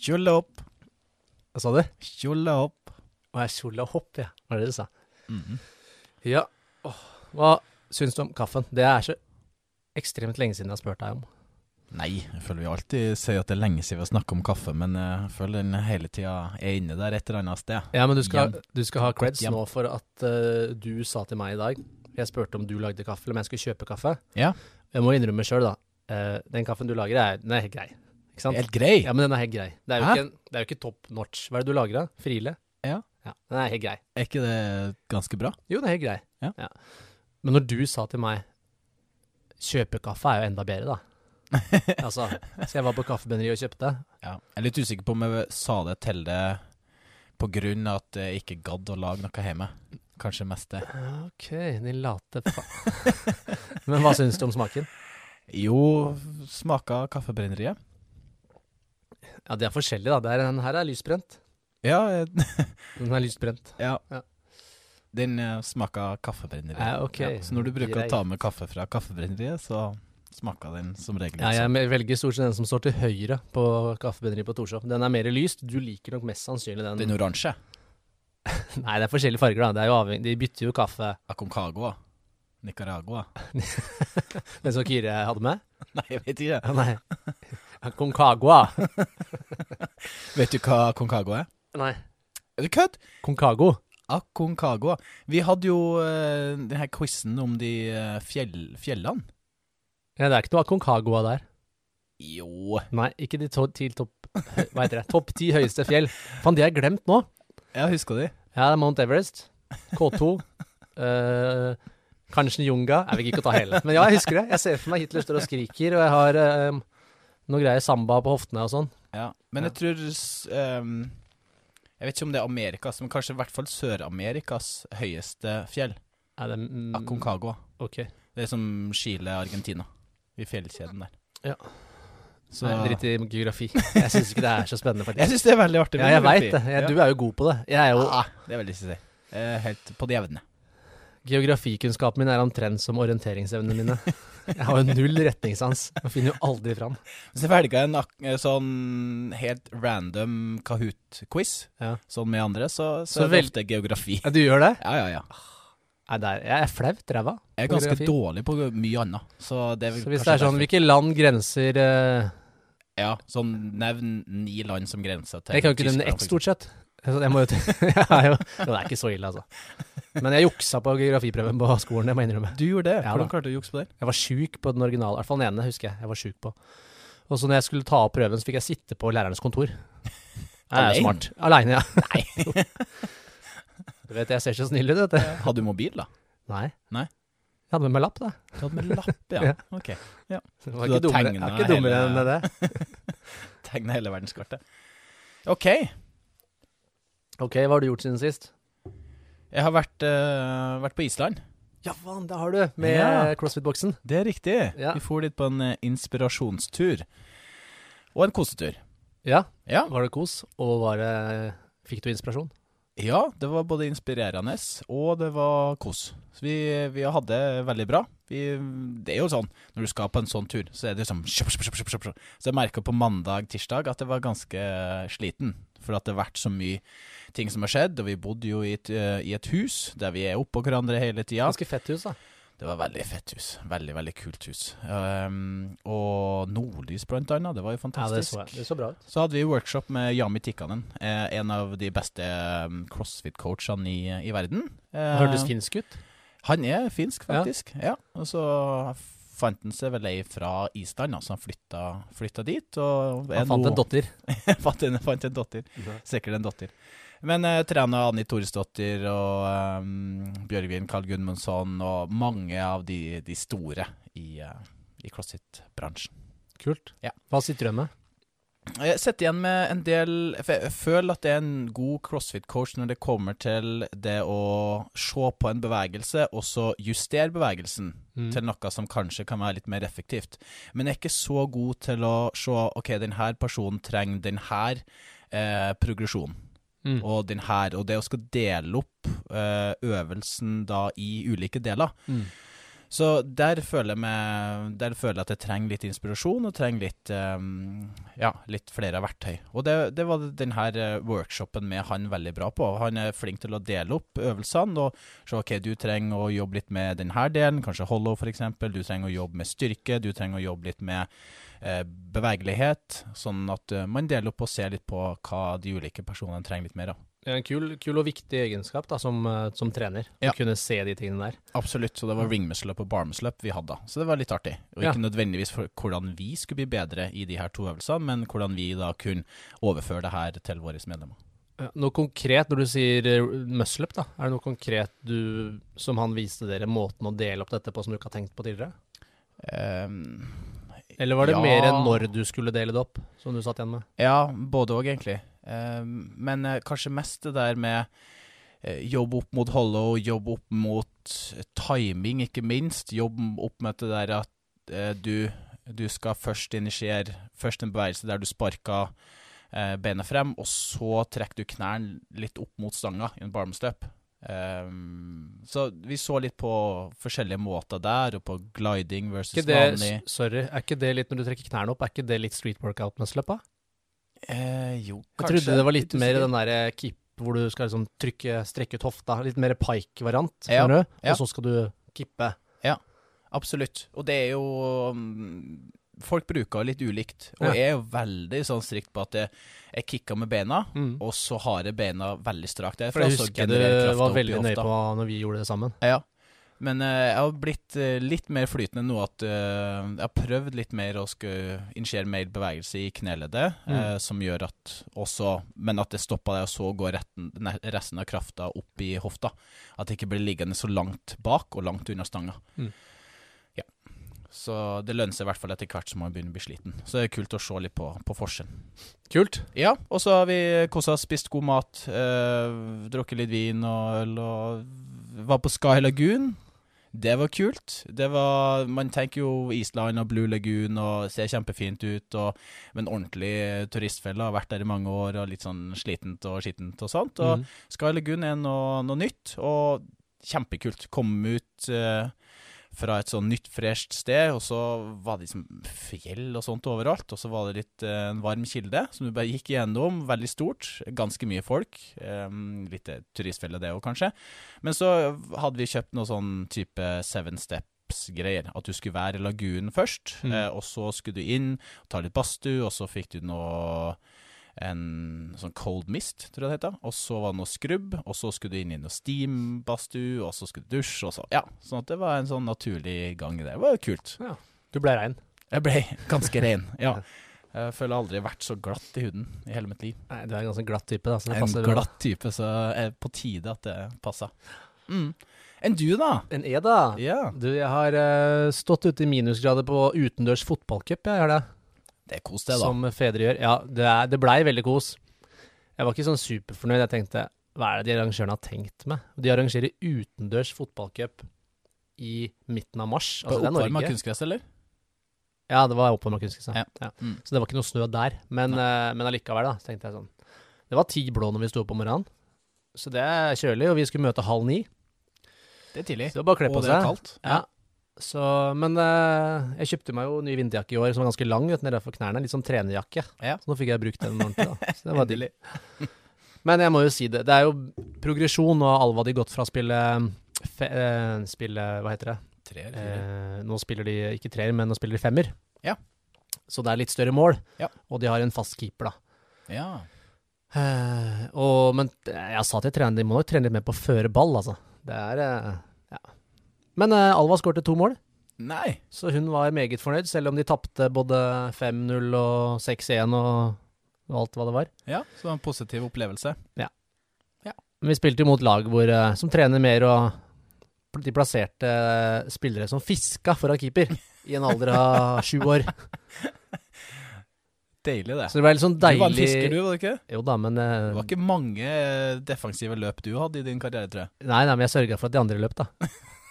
Kjolle opp, Hva sa du? kjolle opp. Å, jeg kjola hopp, ja. Var det det du sa? Mhm. Ja. Åh, hva syns du om kaffen? Det er så ekstremt lenge siden jeg har spurt deg om. Nei, jeg føler vi alltid sier at det er lenge siden vi har snakket om kaffe, men jeg føler den hele tida er inne der et eller annet sted. Ja, men du skal, du skal ha creds nå for at uh, du sa til meg i dag Jeg spurte om du lagde kaffe, eller om jeg skulle kjøpe kaffe. Ja. Jeg må innrømme sjøl, da. Uh, den kaffen du lager, er, den er helt grei. Ikke sant? Helt grei. Ja, men den er helt grei. Det er jo Hæ? ikke, en, det er jo ikke top notch. Hva er det du lager, da? Friele? Ja. ja. Den er helt grei. Er ikke det ganske bra? Jo, den er helt grei. Ja. Men når du sa til meg Kjøpekaffe er jo enda bedre, da. altså, så jeg var på kaffebrenneriet og kjøpte. Ja. Jeg er litt usikker på om jeg sa det til det på grunn av at jeg ikke gadd å lage noe hjemme. Kanskje mest det. Ok, din late faen. Men hva syns du om smaken? Jo, smaka kaffebrenneriet. Ja, det er forskjellig, da. Det er, den her er lysbrent. Ja, Den er lysbrent. ja. Ja. Den uh, Eh, okay. Ja, så når du bruker Greit. å ta med kaffe fra kaffebrenneriet, så smaker den som regel Ja, jeg sånn. velger stort sett den som står til høyre på kaffebrenneriet på Torshov. Den er mer lyst. Du liker nok mest sannsynlig den. Den oransje. Nei, det er forskjellige farger, da. Det er jo avhengig. De bytter jo kaffe. Aconcagua. Nicaragua. Den som Kyrre hadde med? Nei, jeg vet ikke. Nei. Concagua. Vet du hva Aconcagua er? Nei. Er du kødd? Concago. Aconcagua. Vi hadde jo uh, denne quizen om de uh, fjell, fjellene. Ja, det er ikke noe Aconcagua der. Jo Nei, ikke de to, til topp Hva heter det? Topp ti høyeste fjell. Faen, de har jeg glemt nå. Ja, husker de? Ja, det er Mount Everest. K2. Uh, Junga. Jeg vil ikke ta hele. Men ja, jeg husker det. Jeg ser for meg Hitler står og skriker, og jeg har eh, noe greier samba på hoftene og sånn. Ja. Men jeg tror ehm, Jeg vet ikke om det er Amerikas, men kanskje i hvert fall Sør-Amerikas høyeste fjell. Er det mm, Aconcagua. Okay. Det er som Chile, Argentina. I fjellkjeden der. Ja. Så Nei, Dritt i geografi. Jeg syns ikke det er så spennende, Faktisk. Jeg syns det er veldig artig. Ja, jeg veit det. Jeg, du er jo god på det. Jeg er jo Ja, det er veldig å si. Helt på det jevne. Geografikunnskapen min er omtrent som orienteringsevnene mine. Jeg har jo null retningssans. Jeg finner jo aldri fram. Så jeg velga en ak- eh, sånn helt random Kahoot-quiz, Ja. sånn med andre, så, så, Så er det ofte geografi. Ja, du gjør det? Ja, ja, ja. Der, jeg er flaut ræva. Jeg er ganske Geografi. dårlig på mye annet. Så det Så hvis det er sånn, derfor. hvilke land grenser uh... Ja, sånn nevn ni land som grenser til Jeg kan jo ikke nevne ett, stort sett. Jeg må jo jo, Det er ikke så ille, altså. Men jeg juksa på geografiprøven på skolen, det må jeg innrømme. Du gjorde det? Ja, Hvordan da. klarte du å jukse på det? Jeg var sjuk på den originale, i hvert fall den ene, husker jeg. Jeg var syk på. Og så når jeg skulle ta opp prøven, så fikk jeg sitte på lærernes kontor. Alene? Aleine, ja. Nei. du vet, jeg ser så snill ut, vet du. Hadde du mobil, da? Nei. Nei. Jeg hadde med meg lapp, da. Du hadde med lapp, ja. Ja. Ok. Det var ikke ikke dummere hele- enn det. Tegna hele verdenskartet. OK. Ok, hva har du gjort siden sist? Jeg har vært, uh, vært på Island. Ja, faen, det har du! Med Ja. CrossFit-boksen. Det er riktig. Ja. Vi for dit på en eh, inspirasjonstur. Og en kosetur. Ja, Ja. var det kos? Og var det Fikk du inspirasjon? ja, det var både inspirerende, og det var kos. Så vi, vi hadde det veldig bra. Vi, det er jo sånn, når du skal på en sånn tur, så er det sånn. Så jeg merka på mandag, tirsdag at jeg var ganske sliten. For at det har vært så mye ting som har skjedd, og vi bodde jo i et, eh, i et hus der vi er oppå hverandre hele tida. Ganske fett hus, da. Det var veldig fett hus. Veldig, veldig kult hus. Um, og nordlys, blant annet. Det var jo Ja, det fantastisk. så, det så bra ut. Så hadde vi workshop med Jami Tikkanen, eh, en av de beste um, crossfit-coachene i, i verden. Eh, Hørtes finsk ut. Han er finsk, Ja. faktisk. Ja. Og så fant han seg vel ei fra Island, altså han flytta, flytta dit. Og Han fant en dotter. fant, en, fant en datter. Sikkert en datter. Men jeg trener Anni Thoresdottir og eh, Bjørgvin Carl Gudmundsson og mange av de, de store i, eh, i CrossFit-bransjen. Kult. Ja. Hva sitter du med? Jeg sitter igjen med en del for Jeg føler at det er en god CrossFit-coach når det kommer til det å se på en bevegelse, og så justere bevegelsen Mm. til noe som kanskje kan være litt mer effektivt. Men jeg er ikke så god til å se OK, denne personen trenger denne eh, progresjonen. Mm. Og den her, og det å skal dele opp eh, øvelsen da i ulike deler. Mm. Så der føler, jeg meg, der føler jeg at jeg trenger litt inspirasjon, og trenger litt, um, ja, litt flere verktøy. Og det, det var denne eh, workshopen med han veldig bra på. Han er flink til å dele opp øvelsene og se ok, du trenger å jobbe litt med denne delen, kanskje hollow f.eks. Du trenger å jobbe med styrke, du trenger å jobbe litt med eh, bevegelighet. Sånn at uh, man deler opp og ser litt på hva de ulike personene trenger litt mer av. Det er en kul, kul og viktig egenskap da, som, eh, som trener. Ja. Å kunne se de tingene der. Absolutt. Så det var ringmuscle-up og barmuscle-up vi hadde. Så det var litt artig. Og Ja. ikke nødvendigvis for hvordan vi skulle bli bedre i de her to øvelsene, men hvordan vi da kunne overføre det her til våre medlemmer. Ja, Noe konkret når du sier eh, muscle up, da? Er det noe konkret du, som han viste dere, måten å dele opp dette på som du ikke har tenkt på tidligere? Um, Eller var det Ja. mer enn når du skulle dele det opp, som du satt igjen med? ja, både òg, egentlig. Ehm, men eh, kanskje mest det der med eh, jobb opp mot hollow, jobb opp mot eh, timing, ikke minst. Jobb opp med det der at eh, du, du skal først initiere først en bevegelse der du sparker eh, benet frem, og så trekker du knærne litt opp mot stanga i en barmstøp. Um, så vi så litt på forskjellige måter der, og på gliding versus Ikke det, vanlig. sorry, er ikke det litt når du trekker knærne opp, er ikke det litt street workout muscle up? da? Eh, jo, Jeg trodde det var litt mer den der keep hvor du skal liksom trykke, strekke ut hofta. Litt mer pike-variant, Ja, ja. Og så skal du kippe. Absolutt. Og det er jo mm, Folk bruker litt ulikt. Og Ja. jeg er jo veldig sånn strikt på at jeg, jeg kicker med bena, Mm. og så har jeg bena veldig strakt For jeg husker du var veldig nøye på når vi gjorde det sammen. Ja. Men eh, jeg har blitt eh, litt mer flytende nå at eh, jeg har prøvd litt mer å skulle initiere mer bevegelse i kneleddet, eh, Mm. som gjør at også Men at det stopper deg, og så går retten, ne- resten av krafta opp i hofta. At det ikke blir liggende så langt bak og langt unna stanga. Mm. Ja. Så det lønner seg i hvert fall etter hvert som man begynner å bli sliten. Så det er kult å se litt på, på forskjellen. Kult. Ja, og så har vi kosa oss, spist god mat, eh, drukket litt vin og øl, og var på Sky Lagoon. Det var kult. Det var, man tenker jo Island og Blue Lagoon og ser kjempefint ut, og, men ordentlig turistfelle. Har vært der i mange år og litt sånn slitent og skittent og sånt. Og mm. Sky Lagoon er noe, noe nytt, og kjempekult. Kom ut eh, fra et sånn nytt, fresht sted, og så var det liksom fjell og sånt overalt. Og så var det litt eh, en varm kilde som du bare gikk igjennom. Veldig stort. Ganske mye folk. Eh, litt eh, turistfelle, det òg, kanskje. Men så hadde vi kjøpt noe sånn type Seven Steps-greier. At du skulle være i lagunen først, Mm. eh, og så skulle du inn, ta litt badstue, og så fikk du noe en sånn cold mist, tror jeg det heter. Og så var det noe skrubb, og så skulle du inn i noe steam-badstue, og så skulle du dusje, og så Ja, sånn at det var en sånn naturlig gang i det. Det var kult. Du ble rein. Jeg ble ganske rein, ja. Jeg føler aldri jeg har vært så glatt i huden i hele mitt liv. Nei, du er en ganske glatt type, da, så det passer en glatt type, så er på tide at det passer. Mm. Enn du, da? En E, da? Yeah. Du, jeg har uh, stått ute i minusgrader på utendørs fotballcup, jeg gjør det. Det er kos, det, da. Som fedre gjør. Ja, det, er, det blei veldig kos. Jeg var ikke sånn superfornøyd. Jeg tenkte hva er det de arrangørene har tenkt med? De arrangerer utendørs fotballcup i midten av mars. På Altså, det er oppvarma Norge. kunstgress, eller? Ja, det var oppvarma kunstgress. Ja. Ja. Ja. Mm. Så det var ikke noe snø der. Men, eh, men allikevel, da, så tenkte jeg sånn. Det var ti blå når vi sto opp om morgenen. Så det er kjølig, og vi skulle møte halv ni. Det er tidlig. Så det var bare å kle på Og det er seg. kaldt. Ja. Så, men eh, jeg kjøpte meg jo ny vinterjakke i år som var ganske lang vet, nede for knærne. Litt sånn trenerjakke. Ja. Så nå fikk jeg brukt den ordentlig. da. Så det var digg. Men jeg må jo si det. Det er jo progresjon, og Alva de gått fra å spille, fe, eh, spille Hva heter det? Tre eller fire. Eh, nå spiller de ikke treer, men nå spiller de femmer. Ja. Så det er litt større mål, Ja. og de har en fast keeper, da. Ja. Eh, og, men jeg sa til treneren de må nok trene litt mer på å føre ball, altså. Det er eh. Men eh, Alva skårte to mål. Nei. Så hun var meget fornøyd, selv om de tapte både 5-0 og 6-1 og, alt hva det var. Ja, så det var en positiv opplevelse. Ja. Men vi spilte jo mot lag hvor, eh, som trener mer, og de plasserte eh, spillere som fiska foran keeper i en alder av sju år. Deilig, det. Så det var litt sånn Du var en deilig fisker, du, var det ikke? Jo da, men uh... Det var ikke mange defensive løp du hadde i din karriere, tror jeg. Nei, nei, men jeg sørga for at de andre løp, da.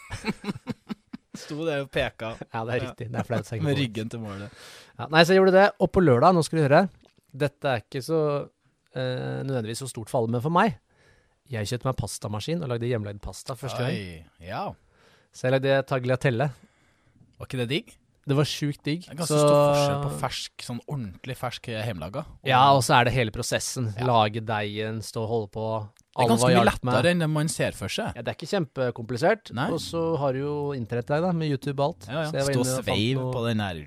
Sto der og peka Ja, det er riktig. Det er flaut. med ryggen til målet. Ja, nei, så jeg gjorde det. Og på lørdag, nå skal du høre Dette er ikke så eh, nødvendigvis så stort for alle, men for meg Jeg kjøpte meg pastamaskin og lagde hjemmelagd pasta første gang. Ja. Så jeg lagde tagliatelle. Var ikke det digg? Det var sjukt digg. Det er ganske stor forskjell på fersk, sånn ordentlig fersk hjemmelaga. Ja, og så er det hele prosessen. Ja. Lage deigen, stå og holde på. Det er ganske mye lettere enn det man ser for seg. Ja, det er ikke kjempekomplisert. Nei. Og så har du jo internett der, da, med YouTube og alt. Ja, Så ja. jeg var Stå sveiv på den der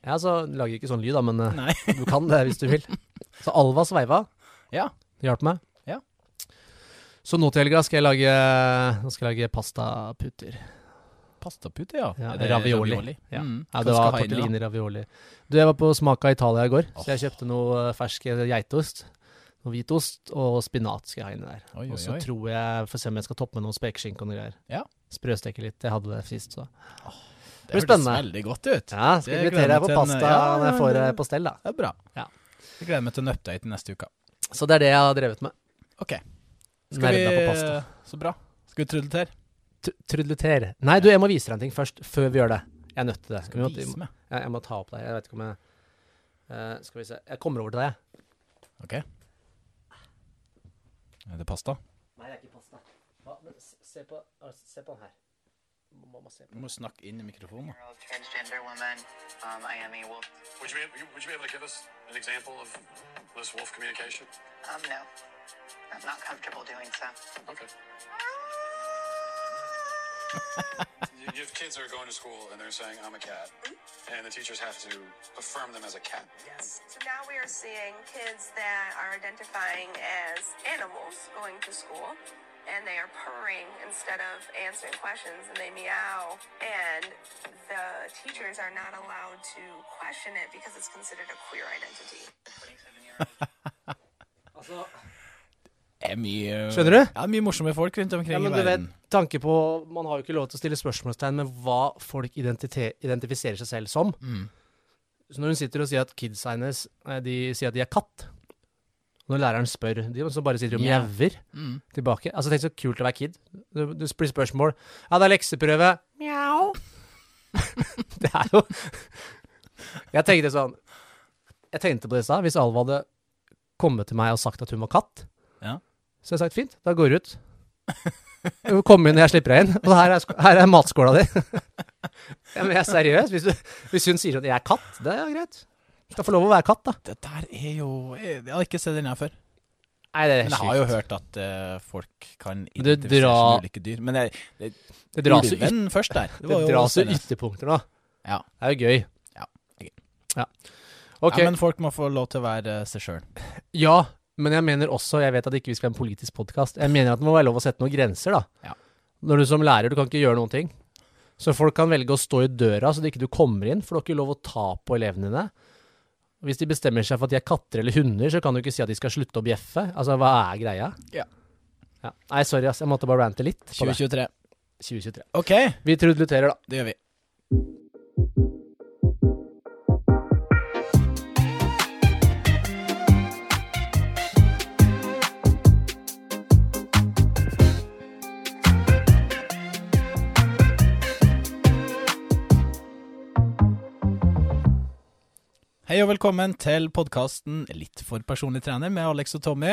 Ja, så lager ikke sånn lyd, da, men eh, Nei. du kan det hvis du vil. Så Alva sveiva. Ja. Det hjalp meg. Ja. Så nå til helga skal jeg lage Nå skal jeg lage pastaputer. Pastaputer, ja. Ja, Er det ravioli. Ja. Mm. Ja, det var ha tortellini ravioli. Du, jeg var på Smaka Italia i går, så jeg kjøpte noe eh, fersk geitost. Noe hvitost og spinat skal jeg ha inni der. Oi, oi, Og så tror jeg Får se om jeg skal toppe med noe spekeskinke og noe greier. Ja. Sprøsteke litt. Jeg hadde det sist, så. Det blir hørtes spennende. veldig godt ut. Ja, skal Det invitere deg på pasta ja, når jeg får det på stell, da. Det er bra. Ja. Jeg gleder meg til en update neste uke. Så det er det jeg har drevet med. Ok. Skal vi på pasta. Så bra. Skal vi trudletere? Trudletere. Nei, du, jeg må vise deg en ting først, før vi gjør det. Jeg er nødt til det. Skal Vi må, vise meg? jeg, jeg må ta opp deg. Jeg vet ikke om jeg uh, Skal vi se. Jeg kommer over til deg, jeg. Ok. Er det pasta? Nei, det er ikke pasta. Hva? Men se, på, se på den her. Se på. Du må snakke inn i mikrofonen. transgender woman. Um, I am a wolf. Would you, be, would you be able to give us an example of this wolf communication? Um, no, I'm not comfortable doing so. Okay. you you have kids that are going to school and they're saying, I'm a cat. Mm-hmm. And the teachers have to affirm them as a cat. Yes. So now we are seeing kids that are identifying as animals going to school. And they are purring instead of answering questions, and they meow. And the teachers are not allowed to question it because it's considered a queer identity. Det er mye Skjønner du? Ja, mye morsomme folk rundt omkring ja, men i du vet, tanke på Man har jo ikke lov til å stille spørsmålstegn med hva folk identifiserer seg selv som. Mm. Så når hun sitter og sier at kidsa hennes De sier at de er katt Når læreren spør, de så bare sitter de og mjauer yeah. Mm. tilbake. Altså Tenk så kult å være kid. Du, du blir spørsmål Ja, det er lekseprøve. Mjau. det er jo Jeg tenkte sånn Jeg tenkte på det i stad. Hvis Alva hadde kommet til meg og sagt at hun var katt. Så jeg har sagt fint, da går du ut. Kom inn når jeg slipper deg inn. Og her er, her er matskåla di. ja, men jeg er seriøs. Hvis, du, hvis hun sier at jeg er katt, det er greit. Skal få lov å være katt, da. Det der er jo Jeg har ikke sett den her før. Nei, det er Men jeg har jo hørt at uh, folk kan Det identifisere drar- ulike dyr. Men det, det, Det dras jo yt- først der. det jo dras jo ytterpunkter nå. Ja. Det er jo gøy. Ja, det gøy. Ja. Okay. ja, men folk må få lov til å være seg sjøl. Ja, men jeg mener også, jeg vet at ikke vi skal ha en politisk podkast, jeg mener at det må være lov å sette noen grenser, da. Ja. Når du som lærer, du kan ikke gjøre noen ting. Så folk kan velge å stå i døra så det ikke du kommer inn, for du har ikke lov å ta på elevene dine. Hvis de bestemmer seg for at de er katter eller hunder, så kan du ikke si at de skal slutte å bjeffe. Altså, hva er greia? Ja. Ja. Nei, sorry, ass. Jeg måtte bare rante litt 2023. 2023. OK, Vi trudluterer, da. det gjør vi. Hei og velkommen til podkasten Litt for personlig trener med Alex og Tommy.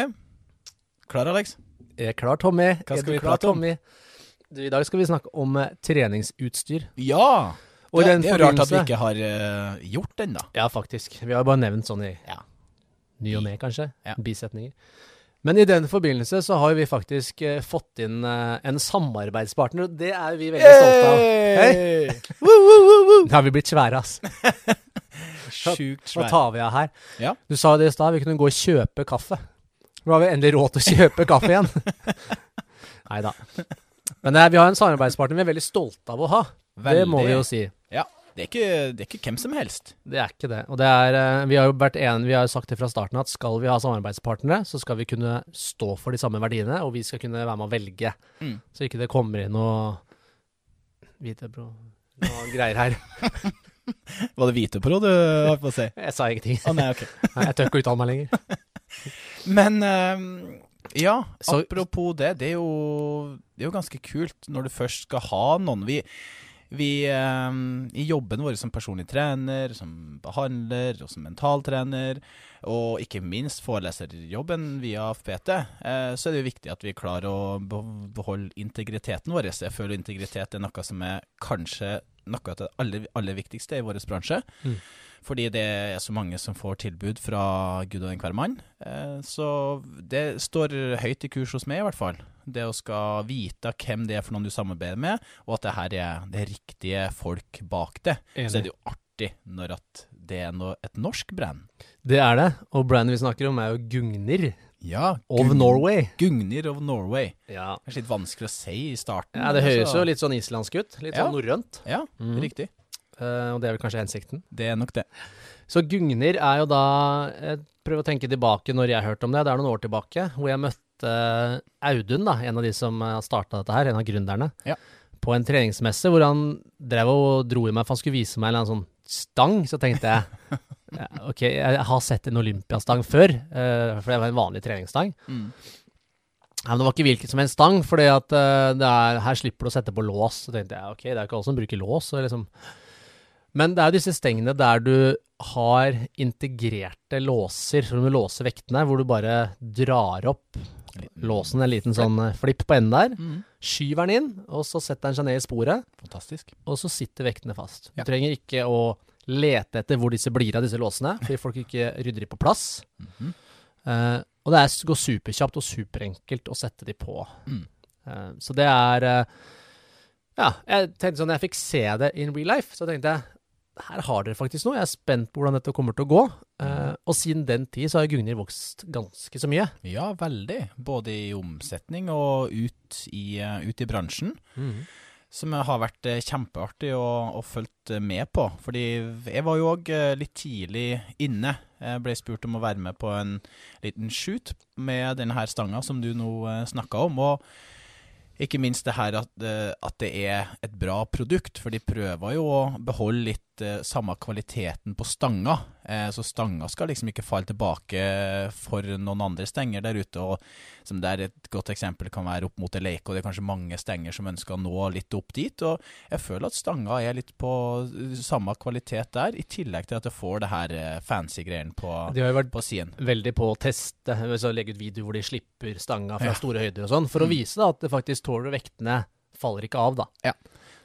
Klar, Alex? Jeg er klar, Tommy. Hva skal vi prate om? Du, I dag skal vi snakke om eh, treningsutstyr. Ja! Og i det, den det er jo rart at vi forbindelse- ikke har eh, gjort den, da. Ja, faktisk. Vi har bare nevnt sånn i Ja. ny og ne, kanskje. Ja. Bisetninger. Men i den forbindelse så har vi faktisk eh, fått inn eh, en samarbeidspartner, og det er vi veldig stolte av. Hei! Da har vi blitt svære, ass. Sjukt Hva svær. tar vi av her? Ja. Du sa det i stad, vi kunne gå og kjøpe kaffe. Nå har vi endelig råd til å kjøpe kaffe igjen. Nei da. Men er, vi har en samarbeidspartner vi er veldig stolte av å ha. Det må vi jo si. Ja. Det er, ikke, det er ikke hvem som helst. Det er ikke det. Og det er, eh, vi har jo vært en, vi har jo sagt det fra starten at skal vi ha samarbeidspartnere, så skal vi kunne stå for de samme verdiene, og vi skal kunne være med å velge. Mm. Så ikke det kommer inn noe Hvitebrå Noe greier her. Var det Vitopro du holdt på å si? Jeg sa ingenting. Oh, nei, okay. Nei, jeg tør ikke å uttale meg lenger. Men eh, ja, Så- apropos det, det er, jo, det er jo ganske kult når du først skal ha noen. Vi, Vi, eh, I jobben vår som personlig trener, som behandler og som mentaltrener, og ikke minst foreleserjobben via FPT, eh, så er det jo viktig at vi klarer å beholde integriteten vår. Jeg føler integritet er noe som er kanskje noe av det aller, aller viktigste i vår bransje. Mm. Fordi det er så mange som får tilbud fra Gud og enhver mann. Eh, så det står høyt i kurs hos meg, i hvert fall. Det å skal vite hvem det er for noen du samarbeider med, og at det her er det riktige folk bak det. Enig. Så er det jo artig når at det er noe, et norsk brand. Det er det. Og brandet vi snakker om, er jo Gugnir Ja, of Gung- Norway. Gugnir of Norway. Ja. Det er litt vanskelig å si i starten. ja, det høres jo litt sånn islandsk ut. Litt Ja. sånn norrønt. Ja, mm. riktig. Uh, og det er vel kanskje hensikten. Det er nok det. Så Gugnir er jo da Jeg prøver å tenke tilbake når jeg hørte om det. Det er noen år tilbake, hvor jeg møtte Audun, da, en av de som starta dette her, en av gründerne, Ja. på en treningsmesse hvor han drev og dro i meg for han skulle vise meg en eller annen sånn stang. Så tenkte jeg ja, ok, jeg har sett en olympiastang før, uh, for det var en vanlig treningsstang. Mm. Ja, men det var ikke hvilken som helst stang, for her slipper du å sette på lås. Så tenkte jeg ok, det er ikke alle som bruker lås. Liksom. Men det er jo disse stengene der du har integrerte låser, som du låser vektene, hvor du bare drar opp låsen, en liten sånn eh, flipp på enden der, Mm. skyver den inn, og så setter den seg ned i sporet, Fantastisk. og så sitter vektene fast. Ja. Du trenger ikke å lete etter hvor disse blir av disse låsene, fordi folk ikke rydder de på plass. Mm -hmm. uh, og det er, går superkjapt og superenkelt å sette de på. Mm. Uh, så det er uh, Ja, jeg tenkte sånn, jeg fikk se det in real life, så tenkte jeg her har dere faktisk noe. Jeg er spent på hvordan dette kommer til å gå. Uh, og siden den tid så har Gugnir vokst ganske så mye. Ja, veldig. Både i omsetning og ut i, ut i bransjen. Som har vært eh, kjempeartig å, å følge med på. Fordi jeg var jo òg litt tidlig inne. Jeg ble spurt om å være med på en liten shoot med denne her stanga som du nå snakka om. Og ikke minst det her at, eh, at det er et bra produkt, for de prøver jo å beholde litt eh, samme kvaliteten på stanga. Eh, så stanga skal liksom ikke falle tilbake for noen andre stenger der ute. og som der Et godt eksempel kan være opp mot Eleiko. det er kanskje mange stenger som ønsker å nå litt opp dit. og Jeg føler at stanga er litt på samme kvalitet der, i tillegg til at det får det her eh, fancy greiene på, De har jo vært på veldig på å teste, så legge ut video hvor de slipper stanga fra Ja. store høyder og sånn, for å Mm. vise da at det faktisk tåler vektene faller ikke av, da.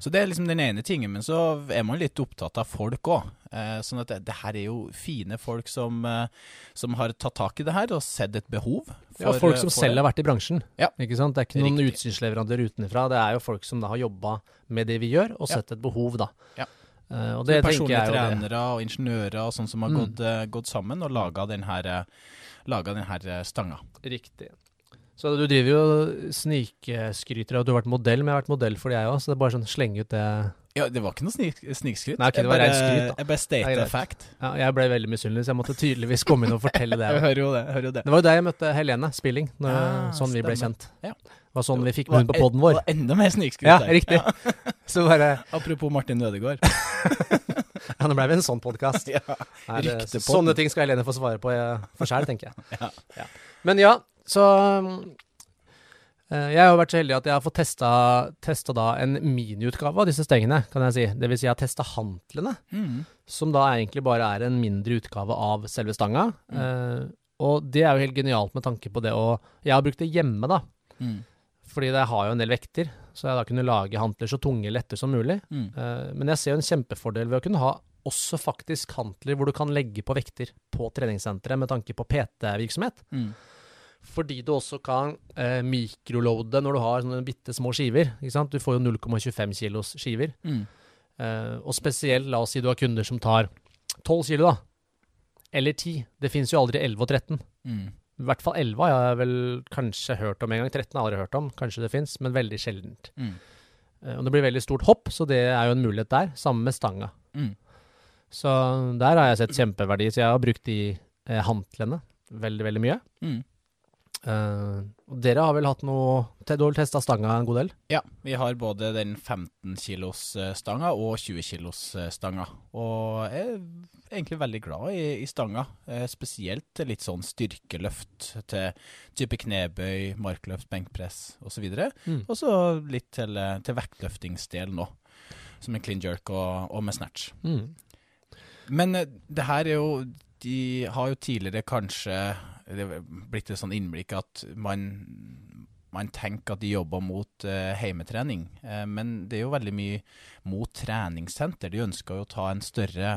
Så det er liksom den ene tingen, men så er man litt opptatt av folk òg. Eh, sånn at det, det her er jo fine folk som, eh, som har tatt tak i det her og sett et behov. Ja, folk som for selv det. har vært i bransjen. Ja. Ikke sant? Det er ikke noen utstyrsleverandør utenfra, det er jo folk som da har jobba med det vi gjør, og Ja. sett et behov, da. Ja. Eh, og det tenker Personlige jeg jo det. trenere og ingeniører og sånn som har Mm. gått, eh, gått sammen og laga denne, eh, laga den eh, stanga. Riktig. Så du driver jo snikskryter av at du har vært modell, men jeg har vært modell for det, jeg òg, så det er bare sånn slenge ut det. Ja, det var ikke noe snik, snikskryt. Nei, okay, det Jeg var bare, skryt, da. Jeg bare state fact. Ja, jeg ble veldig misunnelig, så jeg måtte tydeligvis komme inn og fortelle det. Jeg hører jo det. jeg hører jo det. Det var jo der jeg møtte Helene Spilling, når, Ah, sånn vi ble kjent. Ja. Det var sånn vi fikk med hun på en- poden vår. det var Enda mer snikskryt Ja, der. riktig. Så bare Apropos Martin Ødegaard. Ja, nå ble vi en sånn podkast. ja. Sånne ting skal Helene få svare på eh, for sjæl, tenker jeg. Ja. Men ja, så eh, Jeg har vært så heldig at jeg har fått testa, testa da en miniutgave av disse stengene, kan jeg si. Det vil si jeg har testa hantlene, Mm. som da egentlig bare er en mindre utgave av selve stanga. Mm. Eh, og det er jo helt genialt med tanke på det å Jeg har brukt det hjemme, da. Mm. Fordi jeg har jo en del vekter, så jeg da kunne lage hantler så tunge lette som mulig. Mm. Eh, men jeg ser jo en kjempefordel ved å kunne ha også faktisk hantler hvor du kan legge på vekter på treningssenteret med tanke på PT-virksomhet. Mm. Fordi du også kan eh, mikroloade når du har sånne bitte små skiver. Du får jo 0,25 kilos skiver. Mm. Eh, og spesielt, la oss si du har kunder som tar 12 kilo, da. Eller 10. Det finnes jo aldri 11 og 13. Mm. I hvert fall 11 har jeg vel kanskje hørt om en gang. 13 har jeg aldri hørt om. Kanskje det fins, men veldig sjeldent. Mm. Eh, og det blir veldig stort hopp, så det er jo en mulighet der. Sammen med stanga. Mm. Så der har jeg sett kjempeverdi. Så jeg har brukt de eh, hantlene veldig, veldig mye. Mm. Og dere har vel hatt noe Du har testa stanga en god del? Ja, vi har både den 15 kilos eh, stanga og 20 kilos eh, stanga. Og jeg er egentlig veldig glad i, i stanga. Eh, spesielt litt sånn styrkeløft til type knebøy, markløft, benkpress osv. Mm. Og så litt til, til vektløftingsdel nå, som en clean jerk og, og med snatch. Mm. Men det her er jo De har jo tidligere kanskje Det er blitt et sånn innblikk at man man tenker at de jobber mot eh, heimetrening, eh, men det er jo veldig mye mot treningssenter. De ønsker jo å ta en større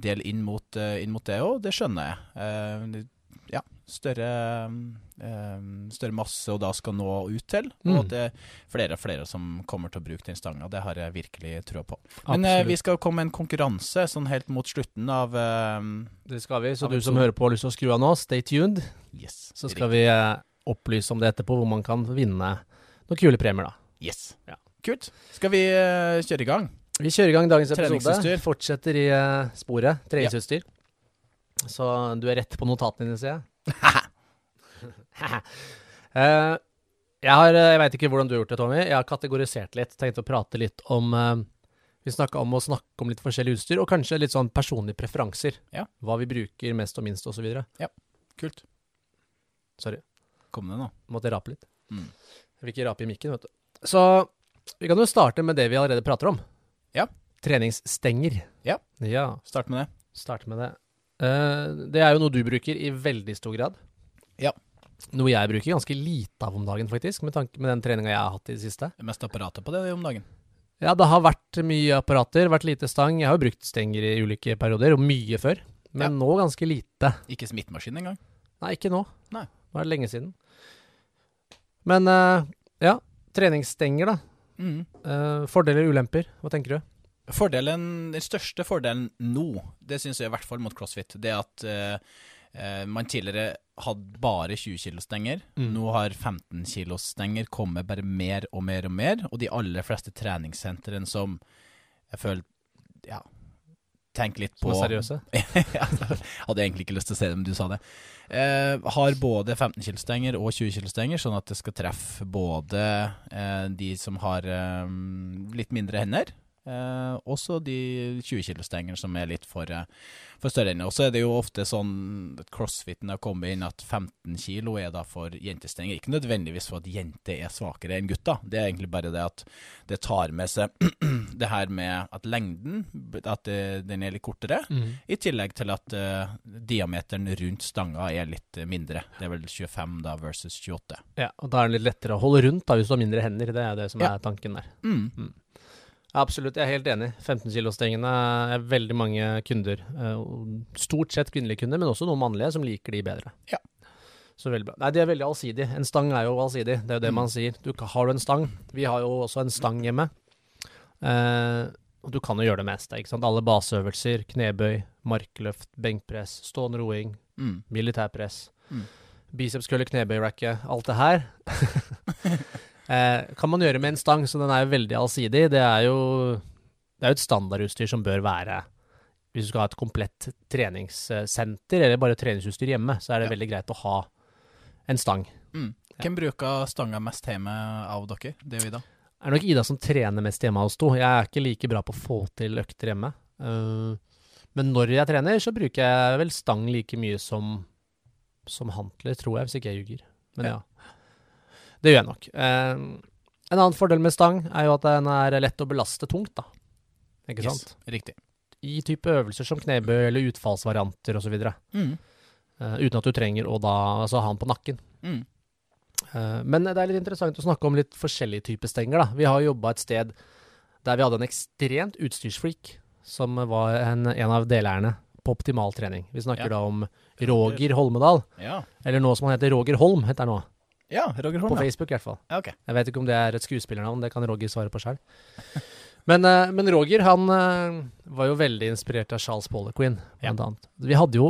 del inn mot, eh, inn mot det og det skjønner jeg. Ja, større, um, større masse og da skal nå ut til, Mm. og at det er flere og flere som kommer til å bruke den stanga. Det har jeg virkelig trua på. Men uh, vi skal komme med en konkurranse sånn helt mot slutten av uh, Det skal vi. Så du som hører på har lyst til å skru av nå, stay tuned. Yes. Så skal vi uh, opplyse om det etterpå, hvor man kan vinne noen kule premier, da. Yes. Ja. Kult. Skal vi eh, kjøre i gang? Vi kjører i gang dagens episode. Fortsetter i sporet. Treningsutstyr. Så du er rett på notatene dine, sier jeg. Eh, jeg har, eh, jeg veit ikke hvordan du har gjort det, Tommy. Jeg har kategorisert litt. Tenkt å prate litt om uh, Vi snakka om å snakke om litt forskjellig utstyr, og kanskje litt sånn personlige preferanser. Ja. Hva vi bruker mest og minst, osv. Kult. Sorry. Kom det nå. Måtte rape litt. Mm. Jeg vil ikke rape i mikken, vet du. Så vi kan jo starte med det vi allerede prater om. Ja. Treningsstenger. Ja. Ja, Start med det. Start med det. Eh, det er jo noe du bruker i veldig stor grad. Ja. Noe jeg bruker ganske lite av om dagen, faktisk, med tanke med den treninga jeg har hatt i det siste. Det er mest apparatet på det om dagen. Ja, det har vært mye apparater, vært lite stang. Jeg har jo brukt stenger i ulike perioder, og mye før. Men Ja. nå ganske lite. Ikke smittemaskin engang. Nei, ikke nå. Nei. Nå er det lenge siden. Men eh, ja, treningsstenger, da. Mm. Eh, fordeler og ulemper, hva tenker du? Fordelen, Den største fordelen nå, det syns jeg i hvert fall mot CrossFit, det er at eh, eh, man tidligere hadde bare 20 kilo stenger. Mm. Nå har 15 kilo stenger kommet bare mer og mer og mer. Og de aller fleste treningssentrene som jeg føler ja, tenk litt Som på er seriøse? hadde egentlig ikke lyst til å si det, men du sa det. Eh, har både 15 kilo stenger og 20 kilo stenger, sånn at det skal treffe både eh, de som har eh, litt mindre hender, eh, også de 20 kilo stenger som er litt for, eh, for større enn. Og så er det jo ofte sånn at crossfiten har kommet inn at 15 kilo er da for jentestenger. Ikke nødvendigvis for at jenter er svakere enn gutter, det er egentlig bare det at det tar med seg det her med at lengden, at det, den er litt kortere. Mm. I tillegg til at uh, diameteren rundt stanga er litt eh, mindre. Det er vel 25 da versus 28. Ja, og da er det litt lettere å holde rundt da, hvis du har mindre hender. Det er det som Ja. er tanken der. Mm. Ja, absolutt, jeg er helt enig. 15-kilostengene er veldig mange kunder, eh, stort sett kvinnelige kunder, men også noen mannlige, som liker de bedre. Ja. Så veldig bra. Nei, de er veldig allsidige. En stang er jo allsidig, det er jo det Mm. man sier. Du, har du en stang? Vi har jo også en stang hjemme. Eh, du kan jo gjøre det meste, ikke sant. Alle baseøvelser, knebøy, markløft, benkpress, stående roing, Mm. militærpress, Mm. bicepskølle, knebøyracket, alt det her. eh, kan man gjøre med en stang, så den er jo veldig allsidig. Det er jo, det er jo et standardutstyr som bør være Hvis du skal ha et komplett treningssenter, eller bare treningsutstyr hjemme, så er det Ja. veldig greit å ha en stang. Mm. Hvem bruker stanga mest hjemme av dere? Det er jo Ida. Det er nok Ida som trener mest hjemme hos to. Jeg er ikke like bra på å få til økter hjemme. Uh, men når jeg trener, så bruker jeg vel stang like mye som, som hantler, tror jeg, hvis ikke jeg ljuger. Men ja. Det gjør jeg nok. Eh, en annen fordel med stang er jo at den er lett å belaste tungt, da. Ikke Yes, sant? Riktig. I type øvelser som knebøy eller utfallsvarianter osv. Mm. Eh, uten at du trenger å da altså, ha den på nakken. Mm. Eh, Men det er litt interessant å snakke om litt forskjellige typer stenger. da. Vi har jobba et sted der vi hadde en ekstremt utstyrsfreak, som var en, en av deleierne på optimal trening. Vi snakker Ja. da om Roger Holmedal, Ja. eller nå som han heter Roger Holm, heter han nå. Ja, Roger På Holm. Ja. Facebook i hvert fall. Ja, okay. Jeg vet ikke om det er et skuespillernavn, det kan Roger svare på sjøl. Men, eh, men Roger han eh, var jo veldig inspirert av Charles Pollequin, blant annet. Vi hadde jo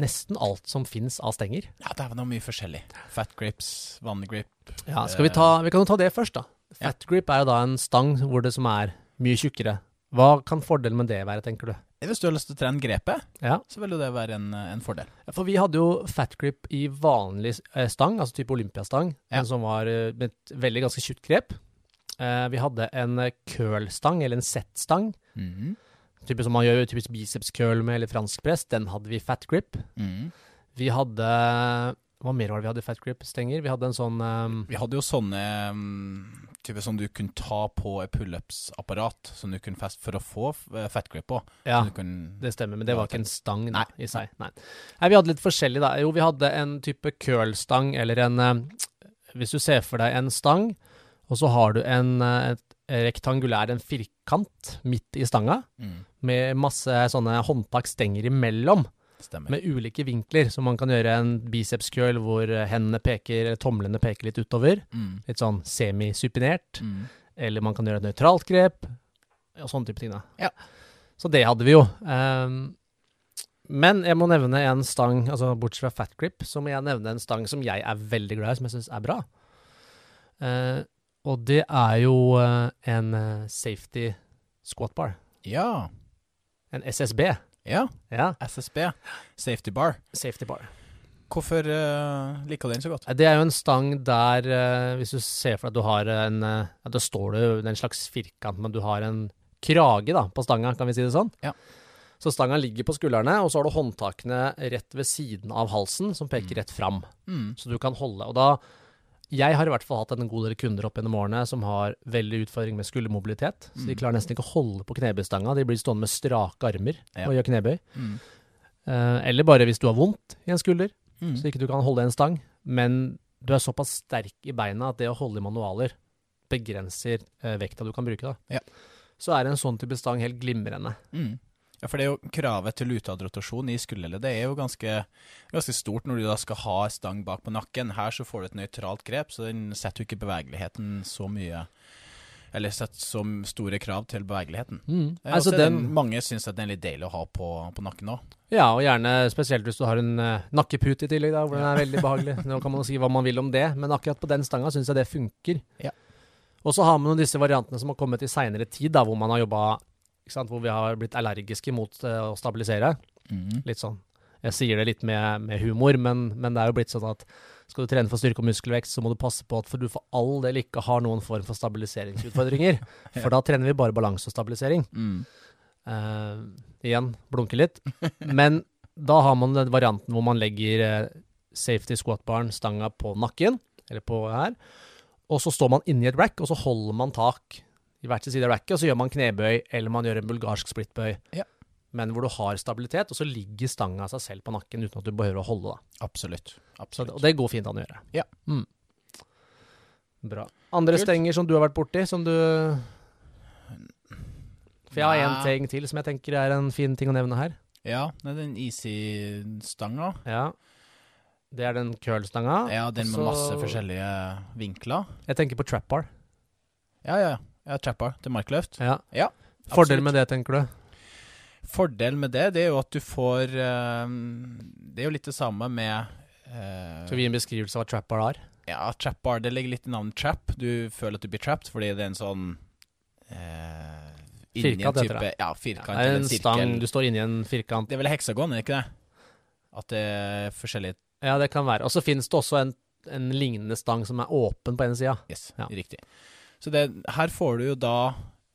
nesten alt som fins av stenger. Ja, det er noe mye forskjellig. Fat grips, vanngrip grip. Ja, skal vi ta Vi kan jo ta det først, da. Ja. Fat grip er jo da en stang hvor det som er mye tjukkere. Hva kan fordelen med det være, tenker du? Hvis du har lyst til å trene grepet, Ja, så vil jo det være en, en fordel. For vi hadde jo fat grip i vanlig eh, stang, altså type olympiastang, Ja. som var eh, med et veldig ganske tjukt grep. Eh, vi hadde en curl-stang, eller en set-stang, Mhm. type som man gjør typisk biceps curl med, eller fransk press. Den hadde vi fat grip. Mhm. Vi hadde Hva mer var det vi hadde i fat grip-stenger? Vi hadde en sånn um, Vi hadde jo sånne um, type som du kunne ta på et pullups-apparat, som du kunne feste for å få eh, fat grip på. Ja, du kunne, det stemmer, men det var ikke en stang da, Nei, i seg. Nei. Nei, vi hadde litt forskjellig, da. Jo, vi hadde en type curl-stang, eller en eh, Hvis du ser for deg en stang, og så har du en eh, rektangulær, en firkant, midt i stanga, mm, med masse sånne håndtakstenger imellom. Stemmer. med ulike vinkler, så man kan gjøre en biceps curl hvor hendene peker, eller tomlene peker litt utover, mm, litt sånn semisupinert, mm. eller man kan gjøre et nøytralt grep, og sånne type ting da. Ja. Så det hadde vi jo. Um, men jeg må nevne en stang, altså bortsett fra fat grip, så må jeg nevne en stang som jeg er veldig glad i, som jeg synes er bra. Uh, og det er jo uh, en eh, safety squat bar, Ja. en SSB. Ja. Ja, SSB. Safety bar. safety bar. Hvorfor uh, liker du den så godt? Det er jo en stang der, uh, hvis du ser for deg at du har en uh, Da står det jo en slags firkant, men du har en krage da, på stanga, kan vi si det sånn? Ja. Så stanga ligger på skuldrene, og så har du håndtakene rett ved siden av halsen, som peker Mm. rett fram. Mm. Så du kan holde. Og da Jeg har i hvert fall hatt en god del kunder opp gjennom årene som har veldig utfordring med skuldermobilitet. Så de Mm. klarer nesten ikke å holde på knebøystanga. De blir stående med strake armer Ja. og gjør knebøy. Mm. Eh, eller bare hvis du har vondt i en skulder, Mm. så ikke du kan holde en stang, men du er såpass sterk i beina at det å holde i manualer begrenser eh, vekta du kan bruke. Ja. Så er en sånn type stang helt glimrende. Mm. Ja, for det er jo kravet til utadrotasjon i skulderleddet. Det er jo ganske, ganske stort når du da skal ha stang bak på nakken. Her så får du et nøytralt grep, så den setter jo ikke bevegeligheten så mye Eller setter så store krav til bevegeligheten. Mm. Altså og så er den, den, mange syns at den er litt deilig å ha på, på nakken òg. ja, og gjerne spesielt hvis du har en uh, nakkepute i tillegg, da, hvor den er veldig behagelig. Nå kan man si hva man vil om det, men akkurat på den stanga syns jeg det funker. Ja. Og så har man jo disse variantene som har kommet i seinere tid, da, hvor man har jobba Hvor vi har blitt allergiske mot eh, å stabilisere. Mm. Litt sånn Jeg sier det litt med, med humor, men, men det er jo blitt sånn at skal du trene for styrke og muskelvekst, så må du passe på at for du for all del ikke har noen form for stabiliseringsutfordringer. For da trener vi bare balanse og stabilisering. Mm. Uh, igjen, blunke litt. Men da har man den varianten hvor man legger eh, safety squat-baren, stanga på nakken, eller på her, og så står man inni et rack, og så holder man tak i hver sin side av racket, og så gjør man knebøy, eller man gjør en bulgarsk splitbøy. Ja. Men hvor du har stabilitet, og så ligger stanga av seg selv på nakken uten at du behøver å holde. da. Absolutt. Så, Absolutt. og det går fint an å gjøre. Ja. Mm. Bra. Andre Kult. stenger som du har vært borti, som du For jeg har en ting til som jeg tenker er en fin ting å nevne her. Ja, det er den easy-stanga. Ja. Det er den curl-stanga. Ja, den med Så- masse forskjellige vinkler. Jeg tenker på trap bar. Ja, ja. ja trapper til markløft. Ja. Ja, Fordel med det, tenker du? Fordelen med det, det er jo at du får uh, Det er jo litt det samme med uh, Skal vi gi en beskrivelse av hva trap bar er? Ja, trap bar, det ligger litt i navnet trap. Du føler at du blir trapped fordi det er en sånn uh, Firkant heter det. Ja, firkant. Det er en en stang, du står inni en firkant. Det er vel heksagon, er det ikke det? At det er forskjellig Ja, det kan være. Og så finnes det også en, en lignende stang som er åpen på ene sida. Yes, Ja. riktig. Så det, her får du jo da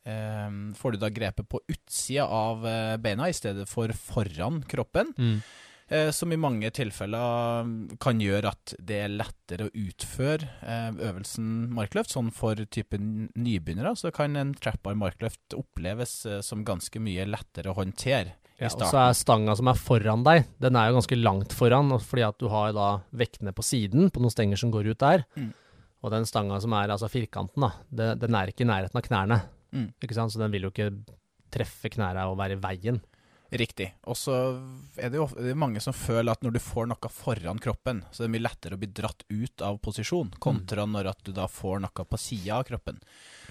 eh, Får du da grepet på utsida av eh, beina i stedet for foran kroppen. Mm. eh, som i mange tilfeller mm, kan gjøre at det er lettere å utføre eh, øvelsen markløft. Sånn for typen nybegynnere så kan en trapbar markløft oppleves som ganske mye lettere å håndtere Ja, og så er stanga som er foran deg, den er jo ganske langt foran, fordi at du har da vektene på siden, på noen stenger som går ut der. Mm. Og den stanga som er altså firkanten, da, det, den er ikke i nærheten av knærne. Mm. Ikke sant? Så den vil jo ikke treffe knærne og være i veien. Riktig. Og så er det jo det er mange som føler at når du får noe foran kroppen, så er det mye lettere å bli dratt ut av posisjon, kontra når at du da får noe på sida av kroppen.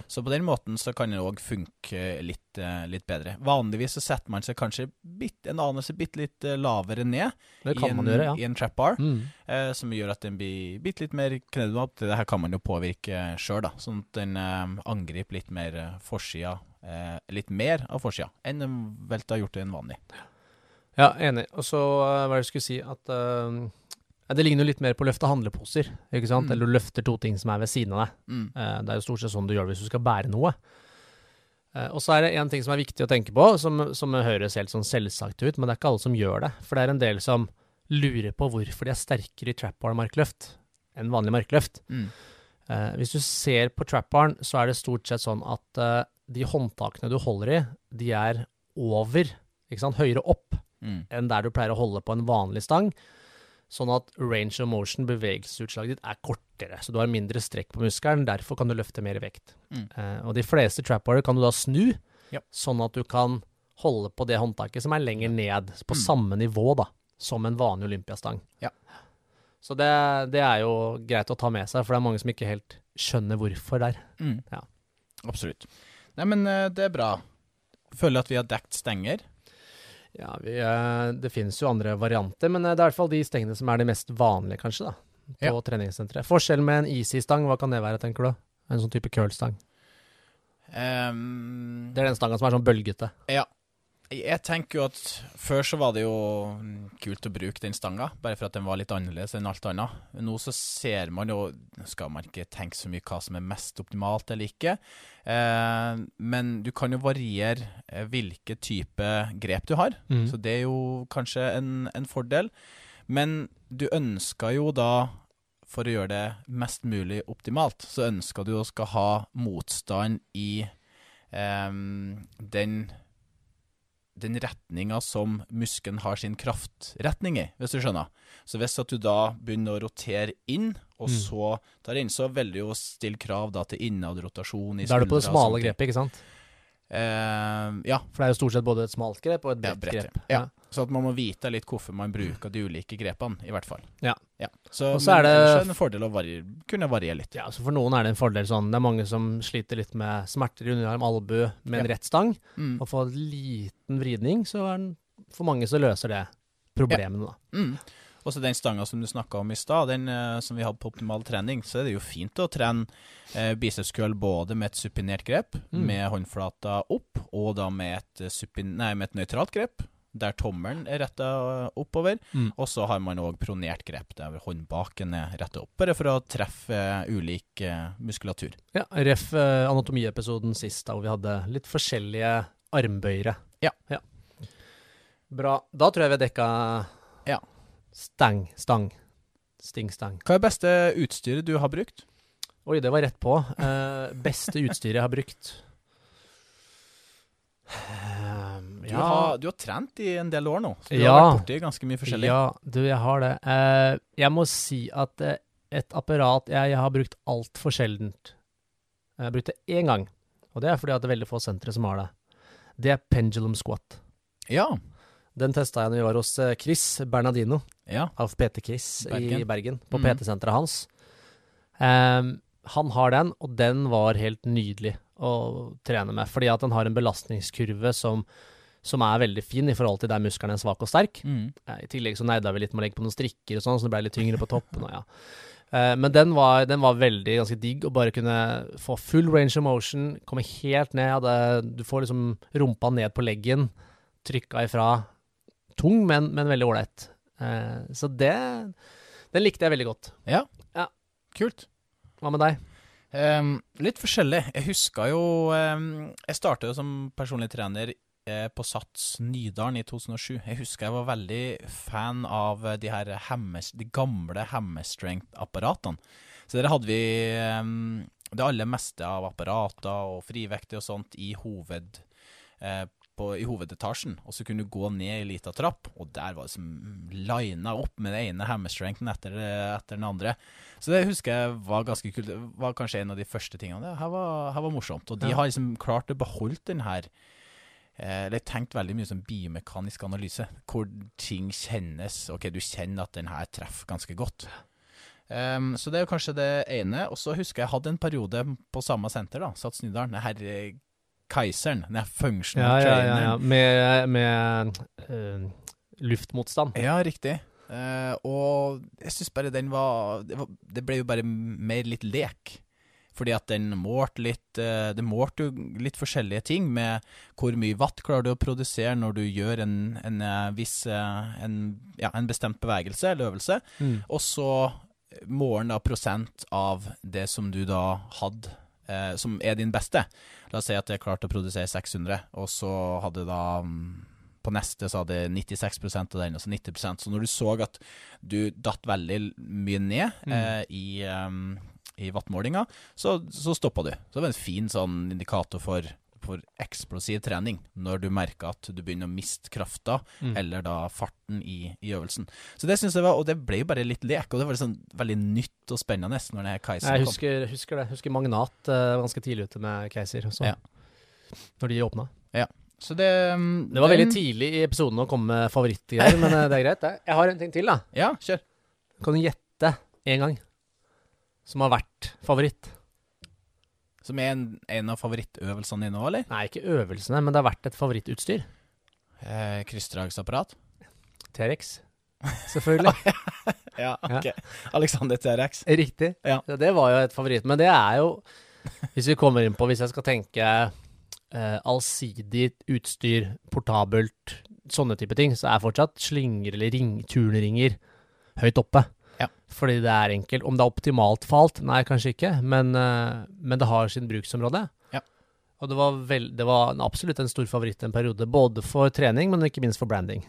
Så på den måten så kan det òg funke litt, eh, litt bedre. Vanligvis så setter man seg kanskje bitt, en anelse bitte litt eh, lavere ned i, en, gjøre, ja. i en trap bar, Mm. eh, som gjør at den blir bitte litt mer knedmatt. Det her kan man jo påvirke sjøl, da, sånn at den eh, angriper litt mer eh, forsida, eh, litt mer av forsida, enn de vel har gjort det en vanlig. Ja, enig. Og så eh, hva er det jeg skulle si at uh, Det ligner jo litt mer på å løfte handleposer, ikke sant? Mm. Eller du løfter to ting som er ved siden av deg. Mm. Uh, Det er jo stort sett sånn du gjør hvis du skal bære noe. Uh, Og så er det en ting som er viktig å tenke på, som, som høres helt sånn selvsagt ut, men det er ikke alle som gjør det. For det er en del som lurer på hvorfor de er sterkere i trapbar markløft enn vanlig markløft. Mm. Uh, hvis du ser på trapbaren, så er det stort sett sånn at eh, de håndtakene du holder i, de er over, ikke sant, høyere opp Mm. enn der du pleier å holde på en vanlig stang. Sånn at range of motion, bevegelsesutslaget ditt, er kortere. Så du har mindre strekk på muskelen, derfor kan du løfte mer vekt. Mm. Eh, og de fleste trapwater kan du da snu, Ja. sånn at du kan holde på det håndtaket som er lenger ned, på Mm. samme nivå da, som en vanlig olympiastang. Ja. Så det, det er jo greit å ta med seg, for det er mange som ikke helt skjønner hvorfor der. Mm. Ja. Absolutt. Nei, men eh, det er bra. Føler at vi har dekt stenger. Ja, vi, eh, det finnes jo andre varianter, men eh, det er i hvert fall de stengene som er de mest vanlige, kanskje, da, på Ja. treningssenteret. Forskjellen med en easy-stang, hva kan det være, tenker du? En sånn type curl-stang. Um, Det er den stanga som er sånn bølgete. Ja. Jeg tenker jo at før så var det jo kult å bruke den stanga, bare for at den var litt annerledes enn alt annet. Nå så ser man jo Skal man ikke tenke så mye hva som er mest optimalt eller ikke, eh, men du kan jo variere eh, hvilke type grep du har. Mm. Så det er jo kanskje en, en fordel. Men du ønsker jo da, for å gjøre det mest mulig optimalt, så ønsker du å skal ha motstand i eh, den den retninga som muskelen har sin kraftretning i, hvis du skjønner. Så hvis at du da begynner å rotere inn, og Mm. så tar inn, så vil du jo stille krav da til innadrotasjon i Da er du på det smale grepet, ikke sant? Eh, ja, For det er jo stort sett både et smalt grep og et bredt ja, grep. Ja. Så at man må vite litt hvorfor man bruker de ulike grepene, i hvert fall. Ja. Så, Og så men det- er det en fordel å variere, kunne variere litt. Ja, så For noen er det en fordel sånn. Det er mange som sliter litt med smerter i underarm, albue med en Ja. rett stang. Mm. Og få en liten vridning, så er den For mange så løser det problemene, da. Mm. Og så den stanga som du snakka om i stad, den uh, som vi hadde på optimal trening, så er det jo fint å trene uh, biceps curl både med et supinert grep, Mm. med håndflata opp, og da med et, eh, supin nei, med et nøytralt grep, der tommelen er retta oppover. Mm. Og så har man òg pronert grep, der håndbaken er retta opp, bare for å treffe ulik eh, muskulatur. Ja, Ref eh, anatomiepisoden sist, da hvor vi hadde litt forskjellige armbøyere. Ja. Bra. Da tror jeg vi har dekka Ja. stang, stang. Stingstang. Hva er beste utstyret du har brukt? Oi, det var rett på. Uh, beste utstyret jeg har brukt Du, har, du har trent i en del år nå, så du Ja. har vært borti ganske mye forskjellig. Ja, du, jeg har det. Eh, jeg må si at eh, et apparat jeg, jeg har brukt altfor sjeldent Jeg har brukt det én gang, og det er fordi at det er veldig få sentre som har det. Det er pendulum squat. Ja. Den testa jeg når vi var hos eh, Chris Bernardino, ja. av PT Chris i Bergen. På mm. PT-senteret hans. Ehm, han har den, og den var helt nydelig å trene med, fordi at den har en belastningskurve som, som er veldig fin i forhold til der muskelen er svak og sterk. Mm. Eh, I tillegg så nerda vi litt med å legge på noen strikker og sånn, så det ble litt tyngre på toppen. Og ja. Eh, men den var, den var veldig ganske digg å bare kunne få full range of motion, komme helt ned. Du får liksom rumpa ned på leggen, trykka ifra. Tung, men, men veldig ålreit. Eh, så det Den likte jeg veldig godt. Ja. Ja. Kult. Hva med deg? Um, litt forskjellig. Jeg husker jo um, Jeg startet jo som personlig trener på Sats Nydalen i 2007. Jeg husker jeg var veldig fan av eh, de her hammer, de gamle hammerstrength-apparatene. Så der hadde vi um, det aller meste av apparater og frivekter og sånt i hoved... Eh, på, i hovedetasjen, og så kunne du gå ned i lita trapp, og der var det som lina opp med den ene hammerstrengthen etter, etter den andre. Så det husker jeg var ganske kult. Det var kanskje en av de første tingene. Det her var, her var morsomt. Og de Ja. har liksom klart å beholde den her eh, er tenkt veldig mye som biomekanisk analyse, hvor ting kjennes Ok, du kjenner at den her treffer ganske godt. Um, så det er jo kanskje det ene. Og så husker jeg jeg hadde en periode på samme senter, da, Sats Nydalen. Det her keiseren, den her Ja, functional ja, ja. traineren. ja. Med, med uh, luftmotstand. Ja, riktig. Uh, og jeg syns bare den var det, var det ble jo bare mer litt lek. Fordi at den målte litt eh, Det målte jo litt forskjellige ting med hvor mye watt klarer du å produsere når du gjør en, en eh, viss eh, en, ja, en bestemt bevegelse eller øvelse. Mm. Og så måler den da prosent av det som du da hadde, eh, som er din beste. La oss si at jeg klarte å produsere 600, og så hadde da mm, på neste så hadde 96% av den, altså 90% Så når du så at du datt veldig mye ned Mm. eh, i, um, i wattmålinga, så, så stoppa du. Så det var en fin sånn indikator for, for eksplosiv trening, når du merker at du begynner å miste krafta, Mm. eller da farten i, i øvelsen. Så det synes jeg var, Og det ble jo bare litt lek, og det var liksom veldig nytt og spennende når det Kaiser Jeg kom. husker, husker det. Husker Magnat uh, ganske tidlig ute med Keiser. så- Ja. Når de åpna. Så det um, Det var veldig tidlig i episoden å komme med favorittgreier, men eh, det er greit, det. Jeg har en ting til, da. Ja, kjør. Kan du gjette én gang som har vært favoritt? Som er en, en av favorittøvelsene dine òg, eller? Nei, ikke øvelsene, men det har vært et favorittutstyr. Eh, Kryssdragsapparat? T-rex. Selvfølgelig. Ja, ok. Alexander T-rex. Riktig. Ja. ja. det var jo et favoritt. Men det er jo, hvis vi kommer inn på, hvis jeg skal tenke eh, allsidig utstyr, portabelt, sånne type ting, så er fortsatt slynger eller ring, turnringer høyt oppe. Ja. Fordi det er enkelt. Om det er optimalt for alt? Nei, kanskje ikke, men, eh, men det har sin bruksområde. Ja. Og det var, vel, det var en- absolutt en stor favoritt en periode, både for trening, men ikke minst for branding.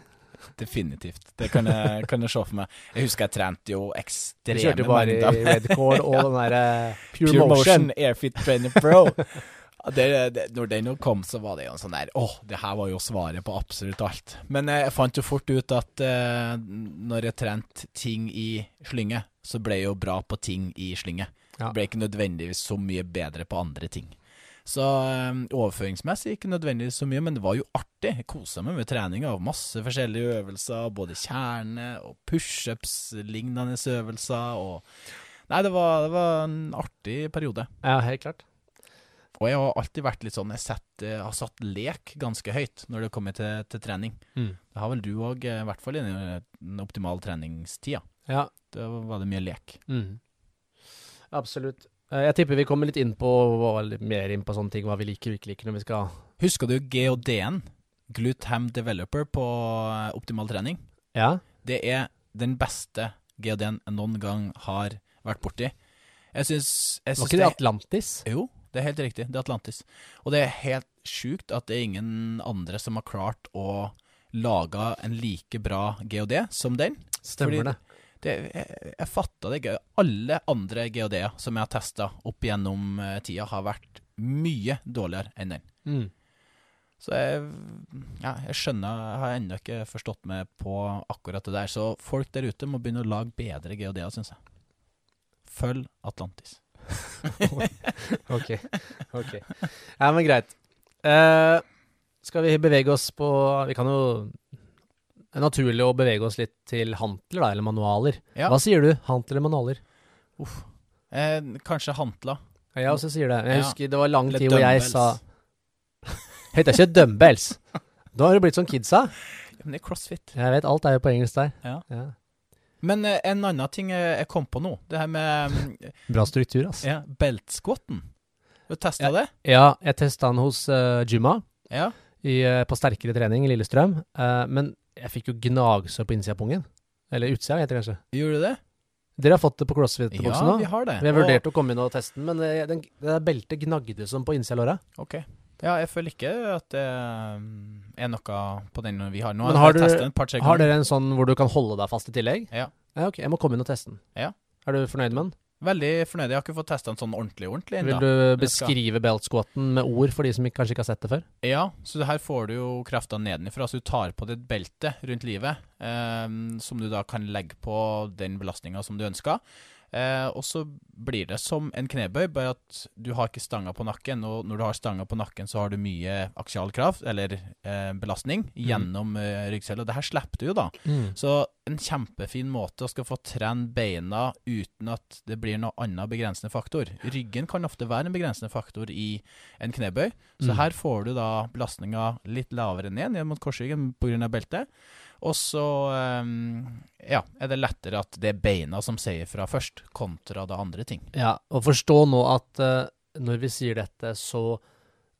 Definitivt. Det kan jeg, kan jeg se for meg. Jeg husker jeg trente jo ekstreme mengder. Du kjørte bare i Redcore og og den derre Pure, Pure Motion. Motion Airfit Trainer Pro. Det, det, når den kom, så var det jo en sånn der Åh, det her var jo svaret på absolutt alt. Men eh, jeg fant jo fort ut at eh, når jeg trente ting i slynge, så ble jeg jo bra på ting i slynge. Ja. Ble ikke nødvendigvis så mye bedre på andre ting. Så um, overføringsmessig ikke nødvendigvis så mye, men det var jo artig. Jeg kosa meg med trening av masse forskjellige øvelser, både kjerne og pushups-lignende øvelser og Nei, det var, det var en artig periode. Ja, helt klart. Og jeg har alltid vært litt sånn Jeg setter, har satt lek ganske høyt når det kommer til, til trening. Mm. Det har vel du òg, i hvert fall i den optimale treningstida. Ja. Da var det mye lek. Mm. Absolutt. Eh, Jeg tipper vi kommer litt inn på litt mer inn på sånne ting, hva vi liker og ikke liker når vi skal Husker du GHD-en? Glutham Developer på eh, optimal trening? Ja. Det er den beste GHD-en jeg noen gang har vært borti. Jeg syns Var ikke det Atlantis? Jo, det er helt riktig. Det er Atlantis. Og det er helt sjukt at det er ingen andre som har klart å lage en like bra GOD som den. Stemmer Fordi- det. Det, jeg jeg fatta det ikke. Alle andre GOD-er som jeg har testa opp gjennom eh, tida, har vært mye dårligere enn den. Mm. Så jeg, ja, jeg skjønner Jeg har ennå ikke forstått meg på akkurat det der. Så folk der ute må begynne å lage bedre GOD-er, syns jeg. Følg Atlantis. Ok. ok. Ja, men greit. Uh, skal vi bevege oss på Vi kan jo Det er naturlig å bevege oss litt til hantler, da, eller manualer. Ja. Hva sier du? Hantler eller manualer? Eh, kanskje hantla. Ja, jeg også sier det. Jeg Ja. husker det var lang Eller tid hvor jeg sa Heter ikke dumbbells. Da har du blitt sånn kidsa. Ja, men det er crossfit. Jeg vet, alt er jo på engelsk der. Ja. Ja. Men eh, en annen ting jeg, jeg kom på nå, det her med mm, Bra struktur, altså. ja, beltsquatten. Du testa det? Ja, jeg testa den hos uh, Juma Ja. i, uh, på sterkere trening i Lillestrøm, Uh, men jeg fikk jo gnagsår på innsida av pungen. Eller utsida, heter det kanskje. Gjorde du det? Dere har fått det på CrossFit-boksen nå? Ja, vi har det. Vi har Og- vurdert å komme inn og teste den, men det, den, det beltet gnagde som på innsida av låret. Ok. Ja, jeg føler ikke at det mm, er noe på den vi har nå. Men har du, Har dere en sånn hvor du kan holde deg fast i tillegg? Ja. Ja, ok, jeg må komme inn og teste den. Ja. Er du fornøyd med den? Veldig fornøyd. Jeg har ikke fått testa den sånn ordentlig ordentlig Vil du beskrive skal- belt squatten med ord for de som kanskje ikke har sett det før? Ja, så her får du jo kreftene nedenfra, Så du tar på deg et belte rundt livet, eh, som du da kan legge på den belastninga som du ønsker. Eh, og så blir det som en knebøy, bare at du har ikke stanga på nakken. Og når du har stanga på nakken, så har du mye aksial kraft, eller eh, belastning, gjennom eh, ryggcella. Det her slipper du jo, da. Så en kjempefin måte å skal få trene beina uten at det blir noe annen begrensende faktor. Ryggen kan ofte være en begrensende faktor i en knebøy, så Mm. her får du da belastninga litt lavere ned, ned mot korsryggen pga. beltet. Og så ehm, ja, er det lettere at det er beina som sier fra først, kontra da andre ting. Ja, og forstå nå at eh, når vi sier dette, så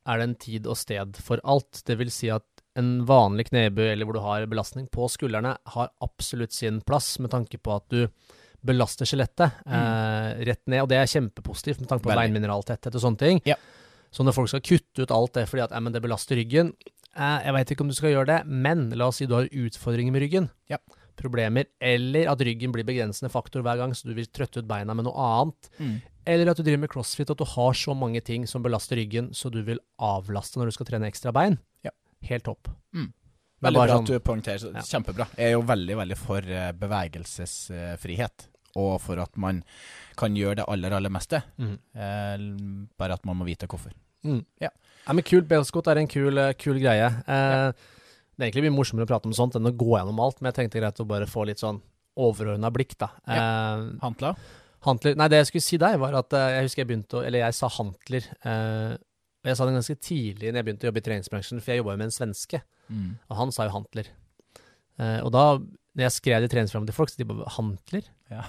er det en tid og sted for alt. Det vil si at en vanlig knebøy, eller hvor du har belastning på skuldrene, har absolutt sin plass med tanke på at du belaster skjelettet eh, rett ned, og det er kjempepositivt med tanke på beinmineraltetthet og sånne ting. Ja. Så når folk skal kutte ut alt det fordi at eh, men det belaster ryggen, jeg veit ikke om du skal gjøre det, men la oss si du har utfordringer med ryggen. Ja. Problemer, eller at ryggen blir begrensende faktor hver gang, så du vil trøtte ut beina med noe annet. Mm. Eller at du driver med crossfit og at du har så mange ting som belaster ryggen, så du vil avlaste når du skal trene ekstra bein. Ja. Helt topp. Mm. Veldig bra sånn- at du poengterer. Ja. Kjempebra. Jeg er jo veldig, veldig for eh, bevegelsesfrihet. Og for at man kan gjøre det aller, aller meste. Mm. Eh, bare at man må vite hvorfor. Mm. Ja. Ja, men kult. Bellscott er en kul, eh, kul greie. Eh, Det er egentlig mye morsommere å prate om sånt enn å gå gjennom alt, men jeg tenkte greit å bare få litt sånn overordna blikk, da. Eh, Hantler? Hantler Nei, det jeg skulle si deg, var at eh, jeg husker jeg begynte å Eller jeg sa hantler. Eh, og jeg sa det ganske tidlig når jeg begynte å jobbe i treningsbransjen, for jeg jobba jo med en svenske, Mm. og han sa jo hantler. Eh, og da, når jeg skrev det i treningsprogrammet til folk, så de bare Hantler? Ja.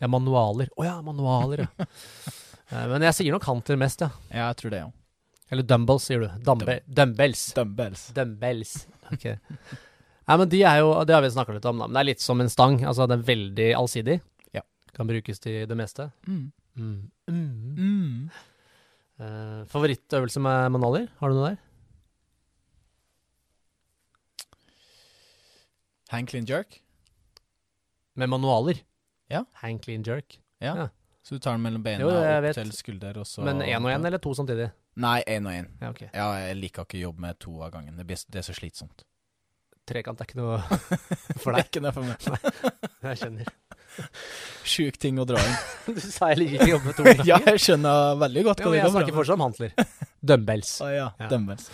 Ja, manualer. Å ja, manualer, ja. Eh, men jeg sier nok hantler mest, ja. Ja, jeg tror det, ja. Eller dumbbells, sier du. Dumbe dumbbells. Dumbbells. Dumbbells. Ok. Nei, men de er jo Det har vi snakka litt om, da. Men det er litt som en stang. Altså, det er veldig allsidig. Ja. Kan brukes til det meste. Mm. Mm. Mm. Mm. Eh, favorittøvelse med manualer? Har du noe der? Hang clean jerk. Med manualer? Ja. Hang clean jerk. Ja. Ja. Så du tar den mellom beina Jo, opp vet. til skulder, og så Men én og én, eller to samtidig? Nei, én og én. Ja, okay. Ja, jeg liker ikke å jobbe med to av gangen. Det, blir, det er så slitsomt. Trekant er ikke noe for Det er deg. ikke noe for meg. Jeg skjønner. Sjuk ting å dra inn. Du sa jeg liker ikke å jobbe med to ganger. ja, jeg skjønner veldig godt hva du det jeg snakker fortsatt om hantler. Dumbbells. Ah, ja, Ja. dumbbells.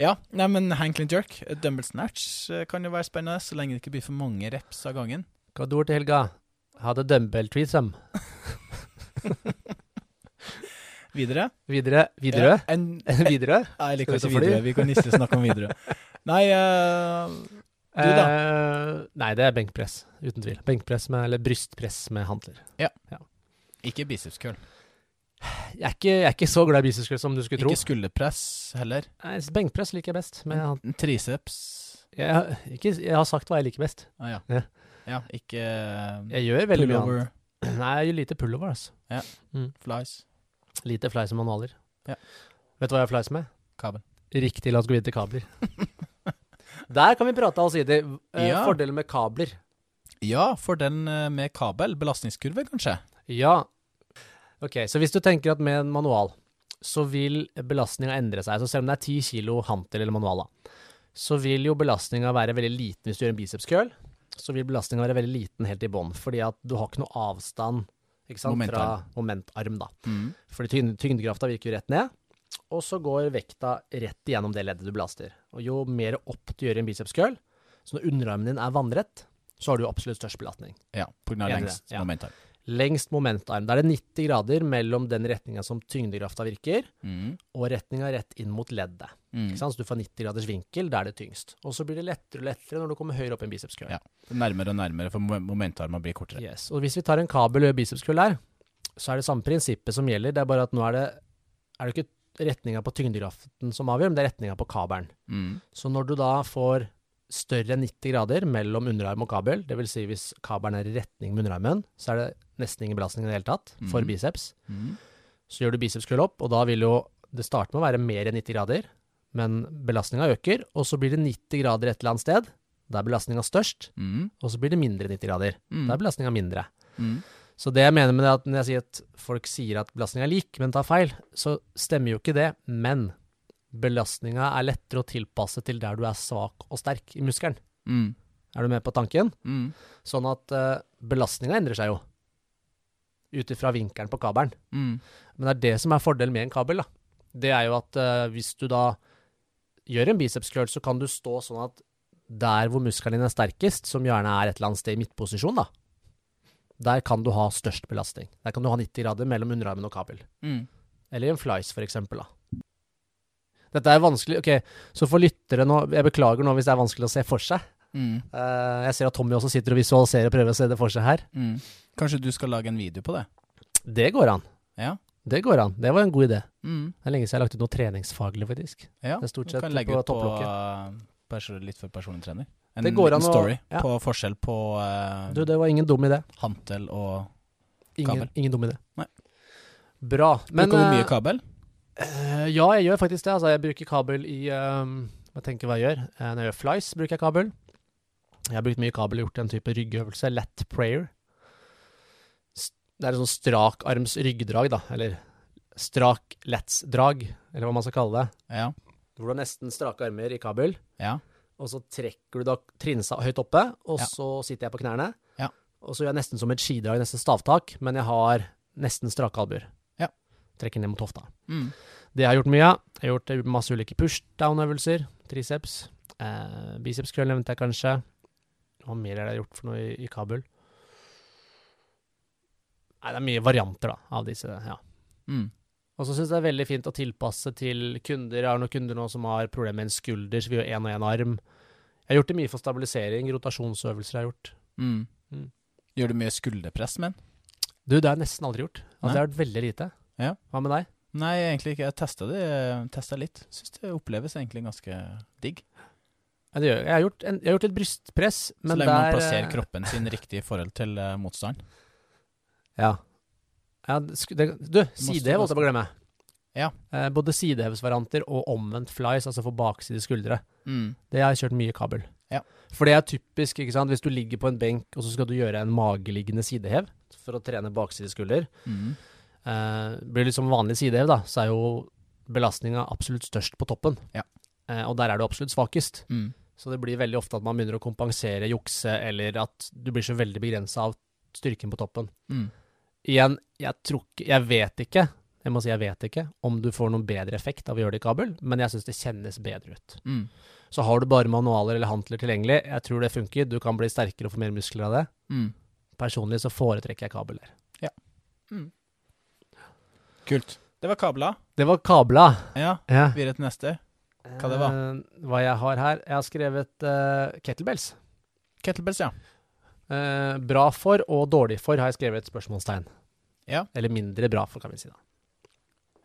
Ja, nei, men Hanklin jerk, dumbbell snatch, eh, kan jo være spennende, så lenge det ikke blir for mange reps av gangen. Hva er til helga? Hadde dumbbell threesome. Videre. Videre. Videre. Ja, en, Videre. Nei, jeg liker ikke videre. Vi kan ikke snakke om videre. Nei, uh, Du da? Eh, nei, det er benkpress, uten tvil. Benkpress med, eller brystpress med hantler. ikke bicepskøll. Jeg er ikke, jeg er ikke så glad i bicepskøll som du skulle tro. Ikke skulderpress heller. Nei, benkpress liker jeg best. Med Triceps. jeg, ikke, jeg har sagt hva jeg liker best. Ah, ja. Ja. ja. Ikke Jeg gjør veldig mye pullover, annet. Nei, jeg gjør lite pullover, altså. Ja, flies, Lite fleis med manualer. Ja. Vet du hva jeg har flies med? kabel. Riktig, la oss gå videre til kabler. Der kan vi prate allsidig. Eh, Ja. Fordelen med kabler. Ja, for den eh, med kabel. Belastningskurve, kanskje? Ja. Ok, så hvis du tenker at med en manual, så vil belastninga endre seg. Så selv om det er 10 kilo hantel eller manual, da, så vil jo belastninga være veldig liten hvis du gjør en biceps curl. Så vil belastninga være veldig liten helt i bånn, fordi at du har ikke noe avstand Momentarm. fra momentarm. da. Mm. Fordi tyngd, tyngdekrafta virker jo rett ned, og så går vekta rett igjennom det leddet du belaster. Og jo mer opp du gjør i en biceps curl, så når underarmen din er vannrett, så har du absolutt størst belastning. Ja, det, lengst ja. momentarm. Lengst momentarm. Da er det 90 grader mellom den retninga som tyngdekrafta virker, Mm. og retninga rett inn mot leddet. Mm. Så du får 90 graders vinkel, da er det tyngst. Og så blir det lettere og lettere når du kommer høyere opp i en biceps. Ja. Nærmere og nærmere, for momentarma blir kortere. Yes. Og hvis vi tar en kabel og gjør biceps der, så er det samme prinsippet som gjelder. Det er bare at nå er det, er det ikke retninga på tyngdekraften som avgjør, men det er retninga på kabelen. Mm. Så når du da får større enn 90 grader mellom underarm og kabel, dvs. Si hvis kabelen er i retning med underarmen, så er det nesten ingen belastning i det hele tatt for mm. biceps. Mm. Så gjør du biceps curl opp, og da vil jo det starte med å være mer enn 90 grader, men belastninga øker, og så blir det 90 grader et eller annet sted. Da er belastninga størst, Mm. og så blir det mindre 90 grader. Mm. Da er belastninga mindre. Mm. Så det jeg mener med det at når jeg sier at folk sier at belastninga er lik, men tar feil, så stemmer jo ikke det. Men belastninga er lettere å tilpasse til der du er svak og sterk i muskelen. Mm. Er du med på tanken? Mm. Sånn at uh, belastninga endrer seg jo. Ut ifra vinkelen på kabelen. Mm. Men det er det som er fordelen med en kabel. da. Det er jo at uh, hvis du da gjør en biceps curl, så kan du stå sånn at der hvor muskelen din er sterkest, som gjerne er et eller annet sted i midtposisjon, da, der kan du ha størst belastning. Der kan du ha 90 grader mellom underarmen og kabel. Mm. Eller en flies, for eksempel, da. Dette er vanskelig Ok, så for lyttere nå Jeg beklager nå hvis det er vanskelig å se for seg. Mm. Eh, jeg ser at Tommy også sitter og visualiserer og prøver å se det for seg her. Mm. Kanskje du skal lage en video på det? Det går an. Ja. Det går an. Det var en god idé. Mm. Det er lenge siden jeg har lagt ut noe treningsfaglig, faktisk. Ja, Det er stort du kan legge på ut på uh, litt for personlig trener. En Det går liten an å- story ja. på forskjell på uh, Du, det var ingen dum idé. hantel og Kabel. ingen dum idé. Nei. Bra. Men Bruker du eh, mye kabel? Eh, ja, jeg gjør faktisk det. Altså, jeg bruker kabel i, um, Jeg tenker hva jeg gjør. Uh, Når jeg gjør flies, bruker jeg kabel. Jeg har brukt mye kabel og gjort en type ryggøvelse, lat prayer. Det er en sånn strakarms ryggdrag, da, eller strak lats-drag, eller hva man skal kalle det. Ja. Hvor du har nesten strake armer i kabel, Ja. og så trekker du da trinsa høyt oppe, og Ja. så sitter jeg på knærne. Ja. Og så gjør jeg nesten som et skidrag, nesten stavtak, men jeg har nesten strake albuer. Ja. Trekker ned mot hofta. Mm. Det har jeg gjort mye av. Jeg har gjort masse ulike pushdown-øvelser. Triceps. Eh, biceps curl nevnte jeg kanskje. Hva mer er det jeg har gjort for noe i, i Kabul? Nei, det er mye varianter, da, av disse. ja. Mm. Og så syns jeg det er veldig fint å tilpasse til kunder. Jeg har noen kunder nå som har problemer med en skulder, så vi gjør én og én arm. Jeg har gjort det mye for stabilisering. Rotasjonsøvelser jeg har gjort. Mm. Mm. Gjør du mye skulderpress, men? Du, det har jeg nesten aldri gjort. Altså, det har vært veldig lite. Ja. Hva med deg? Nei, egentlig ikke. Jeg testa det testet litt. Syns det oppleves egentlig ganske digg. Ja, det gjør jeg. Jeg har gjort, en, jeg har gjort litt brystpress, men der så lenge man plasserer eh, kroppen sin riktig i forhold til uh, motstand. Ja. ja det, det, du, sidehev holdt jeg på å glemme. Ja. Eh, både sidehevsvarianter og omvendt flies, altså for bakside skuldre. Mm. Det har jeg kjørt mye kabel. Ja. For det er typisk, ikke sant. Hvis du ligger på en benk, og så skal du gjøre en mageliggende sidehev for å trene bakside skulder. Mm. Eh, blir det liksom vanlig sidehev, da, så er jo belastninga absolutt størst på toppen. Ja. Eh, og der er du absolutt svakest. Mm. Så det blir veldig ofte at man begynner å kompensere, jukse, eller at du blir så veldig begrensa av styrken på toppen. Mm. Igjen, jeg tror ikke Jeg vet ikke, jeg må si jeg vet ikke, om du får noen bedre effekt av å gjøre det i kabel, men jeg syns det kjennes bedre ut. Mm. Så har du bare manualer eller hantler tilgjengelig, jeg tror det funker. Du kan bli sterkere og få mer muskler av det. Mm. Personlig så foretrekker jeg kabel der. Kult. Det var kabla. Det var kabla. Ja. Ja. Videre til neste. Hva det var? Uh, hva jeg har her Jeg har skrevet uh, kettlebells. Kettlebells, ja. Uh, bra for og dårlig for har jeg skrevet et spørsmålstegn. Ja. Eller mindre bra for, kan vi si da.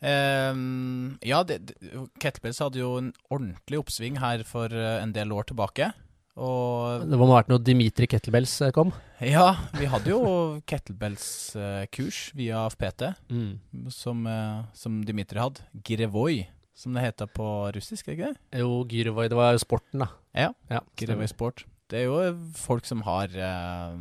Ehm, ja, det, det, kettlebells hadde jo en ordentlig oppsving her for en del år tilbake. Og Det må ha vært noe Dimitri Kettlebells eh, kom. ja, vi hadde jo kettlebells-kurs via PT, som, eh, som Dimitri hadde. Girevoi, som det heter på russisk, ikke det? Jo, Girevoi, det var jo sporten, da. Ja, Ja, Girevoi. Sport. Det er jo folk som har eh,